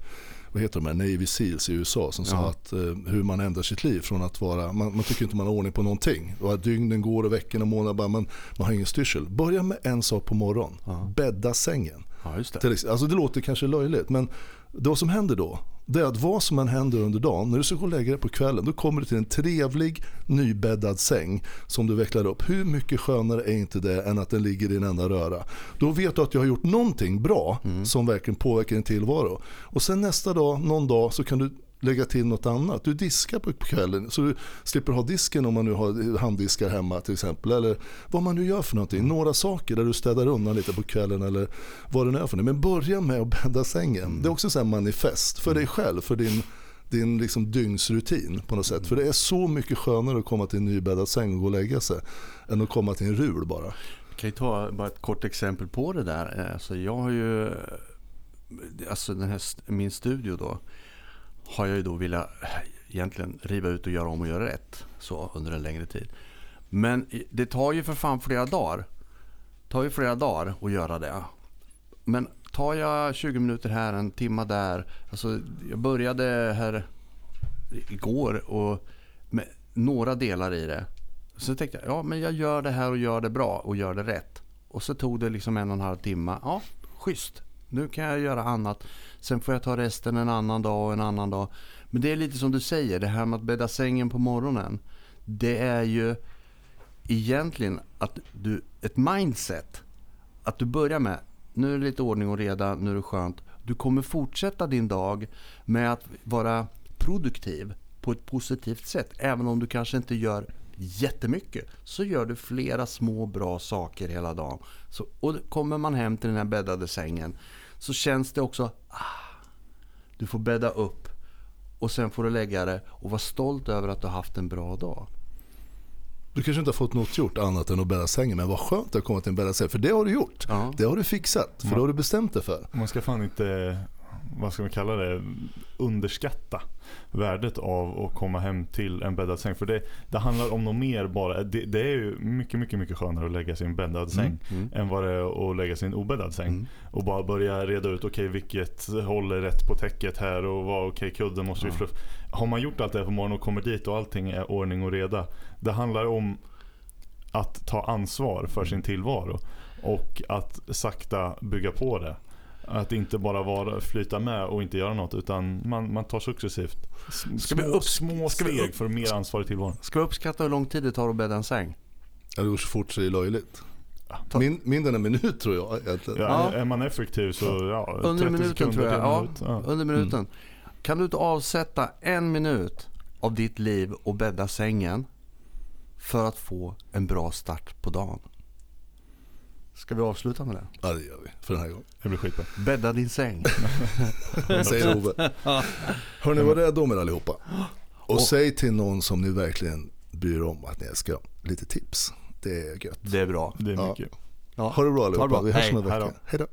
Speaker 1: vad heter de här, Navy Seals i USA som ja. sa att eh, hur man ändrar sitt liv från att vara, man, man, tycker inte man har ordning på någonting. Och att dygnen går och veckorna och månaderna, bara, man, man har ingen styrsel. Börja med en sak på morgonen, ja. bädda sängen.
Speaker 3: Ja, det.
Speaker 1: Alltså det låter kanske löjligt men det som händer då det är att vad som än händer under dagen, när du ska gå och lägga dig på kvällen, då kommer du till en trevlig nybäddad säng som du vecklar upp. Hur mycket skönare är inte det än att den ligger i en enda röra? Då vet du att du har gjort någonting bra mm. som verkligen påverkar din tillvaro. Och sen nästa dag, någon dag, så kan du lägga till något annat. Du diskar på kvällen så du slipper ha disken om man nu har handdiskar hemma till exempel. Eller vad man nu gör för någonting. Några saker där du städar undan lite på kvällen eller vad det nu är för något. Men börja med att bädda sängen. Mm. Det är också en manifest för dig själv, för din din liksom dygnsrutin på något sätt. För det är så mycket skönare att komma till en nybäddad säng och gå och lägga sig än att komma till en rul bara.
Speaker 3: Jag kan ju ta bara ett kort exempel på det där. Eh, alltså jag har ju, eh, alltså den här, min studio då har jag ju då velat eh, egentligen riva ut och göra om och göra rätt så under en längre tid. Men det tar ju för fan flera dagar. Det tar ju flera dagar att göra det. Men tar jag 20 minuter här, en timma där. Alltså jag började här igår och med några delar i det. Så tänkte jag, ja men jag gör det här och gör det bra och gör det rätt. Och så tog det liksom en och en halv timme. Ja, schysst. Nu kan jag göra annat. Sen får jag ta resten en annan dag och en annan dag. Men det är lite som du säger, det här med att bädda sängen på morgonen. Det är ju egentligen att du, ett mindset. Att du börjar med, nu är det lite ordning och reda, nu är det skönt. Du kommer fortsätta din dag med att vara produktiv på ett positivt sätt. Även om du kanske inte gör jättemycket så gör du flera små bra saker hela dagen. Så, och kommer man hem till den här bäddade sängen så känns det också, ah, du får bädda upp och sen får du lägga det och vara stolt över att du har haft en bra dag.
Speaker 1: Du kanske inte har fått något gjort annat än att bädda sängen men vad skönt att komma till en bäddad säng för det har du gjort.
Speaker 3: Ja.
Speaker 1: Det har du fixat för det har du bestämt dig för.
Speaker 2: Man ska fan inte, vad ska man kalla det, underskatta värdet av att komma hem till en bäddad säng. För det, det handlar om något mer bara. Det, det är ju mycket, mycket, mycket skönare att lägga sig i en bäddad säng
Speaker 3: mm.
Speaker 2: än vad det är att lägga sig i en obäddad säng.
Speaker 3: Mm.
Speaker 2: Och bara börja reda ut, okej okay, vilket håller rätt på täcket här och vad, okej okay, kudden måste vi
Speaker 3: Ja.
Speaker 2: fluff. Har man gjort allt det här på morgonen och kommer dit och allting är ordning och reda. Det handlar om att ta ansvar för sin tillvaro och att sakta bygga på det. Att inte bara vara, flyta med och inte göra något utan man, man tar successivt
Speaker 3: Ska vi
Speaker 2: små,
Speaker 3: upp-
Speaker 2: små
Speaker 3: ska vi
Speaker 2: steg
Speaker 3: upp-
Speaker 2: för mer ansvar i tillvaron.
Speaker 3: Ska vi uppskatta hur lång tid det tar att bädda en säng?
Speaker 1: Ja, Det går så fort så det är löjligt.
Speaker 3: Ta-
Speaker 1: Min, mindre än en minut tror jag egentligen.
Speaker 2: Ja,
Speaker 3: Ja.
Speaker 2: Är man effektiv så ja,
Speaker 3: Under
Speaker 2: 30
Speaker 3: minuten
Speaker 2: sekunder
Speaker 3: tror jag. Ja,
Speaker 2: minut. Ja.
Speaker 3: under minuten. Kan du inte avsätta en minut av ditt liv och bädda sängen för att få en bra start på dagen? Ska vi avsluta med det?
Speaker 1: Ja det gör vi för den här gången.
Speaker 2: Det blir skitbra.
Speaker 3: Bädda din säng.
Speaker 1: Säger Ove. Hörni var rädda om er allihopa. Och, säg till någon som ni verkligen bryr om att ni älskar. Lite tips. Det är gött.
Speaker 3: Det är bra.
Speaker 2: Det är mycket.
Speaker 3: Ja.
Speaker 1: Ha det bra allihopa.
Speaker 3: bra.
Speaker 1: Vi hörs om en vecka. Hej då.